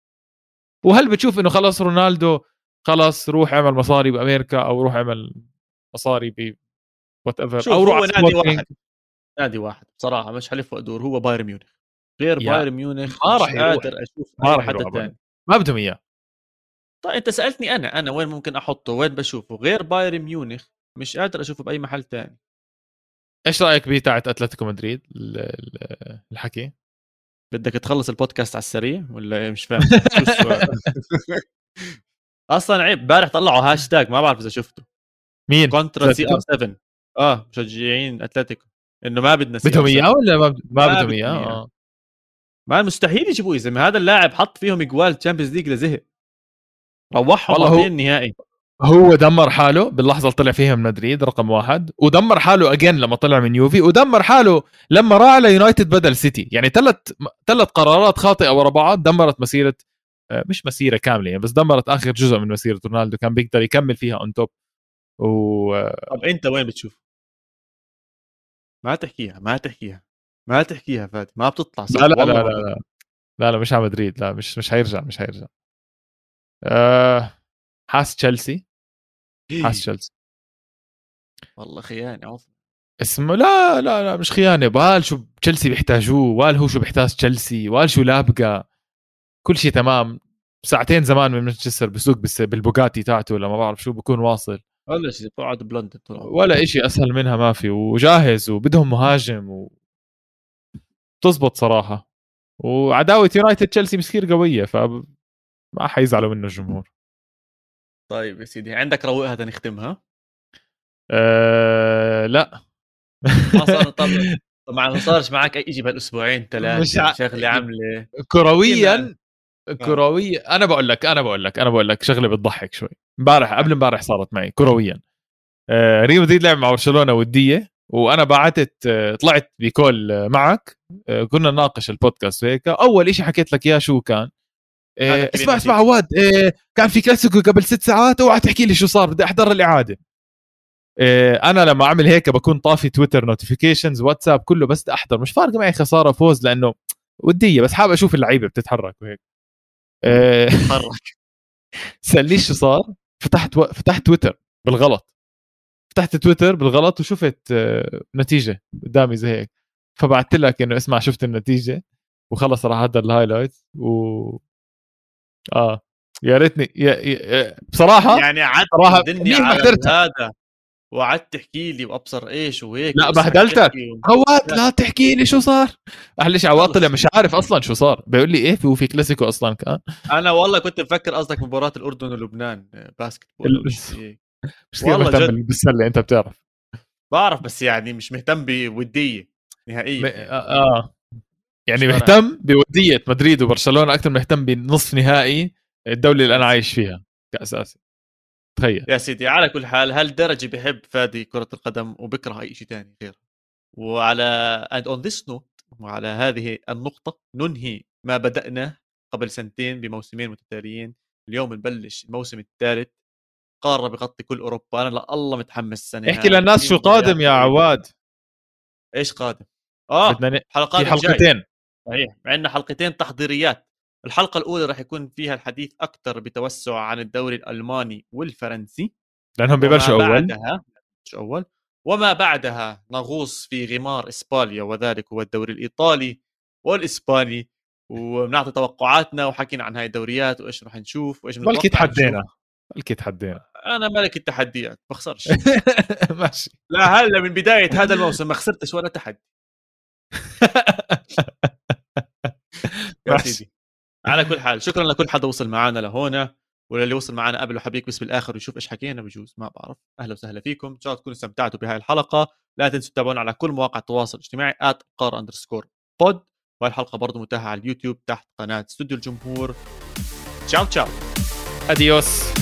وهل بتشوف إنه خلص رونالدو خلص روح اعمل مصاري بامريكا أو روح اعمل مصاري ب whatever أو روح نادي. واحد. نادي واحد. بصراحة مش حلف وأدور هو بايرن ميونخ. غير بايرن ميونخ ما راح. قادر أشوف ما راح حدا. ثاني ما بدهم إياه. طيب أنت سألتني أنا أنا وين ممكن أحطه؟ وين بشوفه؟ غير بايرن ميونخ مش قادر أشوفه بأي محل تاني. إيش رأيك بتاعت أتلتيكو مدريد؟ الحكي. بدك تخلص البودكاست على السريع ولا إيه؟ مش فاهم. [laughs] أصلا عيب امبارح طلعوا هاشتاج ما بعرف إذا شفته. مين؟ contra CR7 آه مشجعين أتلتيكو. إنه ما بدنا بدهم إياه ولا ما, ما بدهم إياه. آه. ما مستحيل يجيبوه يا زلمه هذا اللاعب حط فيهم إجوال Champions League لزهق روحهم والله هو النهائي هو دمر حاله باللحظة اللي طلع فيها من مدريد رقم واحد ودمر حاله again لما طلع من يوفي ودمر حاله لما راح ليونايتد بدل سيتي يعني ثلاث ثلاث قرارات خاطئة ورا بعض دمرت مسيرة آه، مش مسيرة كاملة يعني بس دمرت آخر جزء من مسيرة رونالدو كان بيقدر يكمل فيها on top و طب أنت وين بتشوف؟ ما تحكيها ما تحكيها. ما تحكيها فادي ما بتطلع صح. لا لا لا, لا لا لا لا مش على مدريد لا مش مش حيرجع مش حيرجع أه حاس تشيلسي. حاس إيه. تشيلسي. والله خيانة عظمى اسمه لا لا لا مش خيانة. بال شو تشيلسي بيحتاجوه وال هو شو بيحتاج تشيلسي وال شو لابقى كل شيء تمام. ساعتين زمان من مانشستر بسوق بس بالبوغاتي تاعته ولا ما بعرف شو بكون واصل. ولا شيء قاعد بلندن ولا شيء أسهل منها ما في. وجاهز وبدهم مهاجم و... تزبط صراحة. وعداوة يونايتد تشيلسي مسكير قوية ف ما حيزعلوا منه الجمهور. طيب يا سيدي عندك روقها تنختمها؟ أه لا. ما صار [laughs] طبعا ما صارش معك أي شيء بهالأسبوعين ثلاثة مش ع... شغلة عاملة. كرويا. كرويا أنا بقول لك أنا بقول لك أنا بقول لك شغلة بتضحك شوي. امبارح قبل امبارح صارت معي كرويا. آه ريال مدريد لعب مع برشلونة ودية. وأنا بعثت آه، طلعت بكول آه، معك. كنا نناقش البودكاست وهيك. أول شيء حكيت لك إياه شو كان؟ إيه اسمع اسمع عواد إيه كان في كلاسيكو قبل ست ساعات أوعى تحكي لي شو صار بدي أحضر الاعاده إيه أنا لما أعمل هيك بكون طافي تويتر notifications واتساب كله بس بدي أحضر. مش فارقه معي خسارة فوز لأنه ودية بس حابب أشوف اللعيبة بتتحرك وهيك. إيه تتحرك [laughs] سألنيش شو صار فتحت و... فتحت تويتر بالغلط. فتحت تويتر بالغلط وشفت آه، نتيجة قدامي زي هيك. فبعثت لك إنه اسمع شفت النتيجة وخلص راح احضر ال highlight و آه. يا ريتني يا... يا... بصراحة يعني عاد صراحة على هذا وقعدت تحكي لي وابصر إيش وهيك لا بهدلتك عواد لا. تحكي لي شو صار. معلش عواد طلع مش عارف أصلا شو صار. بيقول لي إيه في في كلاسيكو أصلا كان. أنا والله كنت مفكر قصدك مباراة الأردن ولبنان basketball مش والله مهتم بالسله أنت بتعرف. بعرف بس يعني مش مهتم بودية نهائيا. م... آه. آه. يعني مهتم بودية مدريد وبرشلونة أكثر مهتم بنصف نهائي الدولة اللي أنا عايش فيها كأساسي. تخيل. يا سيدي على كل حال هالدرجه بحب فادي كرة القدم وبكره أي شيء ثاني غير وعلى and on this note وعلى هذه النقطة ننهي ما بدأنا قبل سنتين بموسمين متتاليين. اليوم نبلش الموسم الثالث قارة بغطي كل أوروبا. أنا لا الله متحمس السنة احكي للناس شو قادم يا عواد. إيش قادم؟ آه بدنا حلقات في حلقتين. صحيح عندنا حلقتين تحضيريات. الحلقة الأولى راح يكون فيها الحديث أكثر بتوسع عن الدوري الألماني والفرنسي. لأنهم ببلشوا أول. بعدها أول. وما بعدها نغوص في غمار إسبانيا وذلك هو الدوري الإيطالي والإسباني. ونعطي توقعاتنا وحكينا عن هاي الدوريات وإيش راح نشوف وإيش بلكي تحدينا. بلكي تحدينا أنا ملك التحديات بخسرش [laughs] ماشي. لا هلا من بداية هذا الموسم ما خسرتش ولا تحدي. [laughs] يا سيدي. على كل حال شكرا لكل حدا وصل معنا لهنا وللي وصل معنا قبل وحب يكبس بالآخر ويشوف إيش حكينا بجوز ما بعرف. أهلا وسهلا فيكم. إن شاء الله تكونوا استمتعتوا بهاي الحلقة. لا تنسوا تتابعونا على كل مواقع التواصل الاجتماعي قار أندرسكور بود وهي الحلقة برضه متاحة على اليوتيوب تحت قناة استوديو الجمهور. تشاو تشاو. اديوس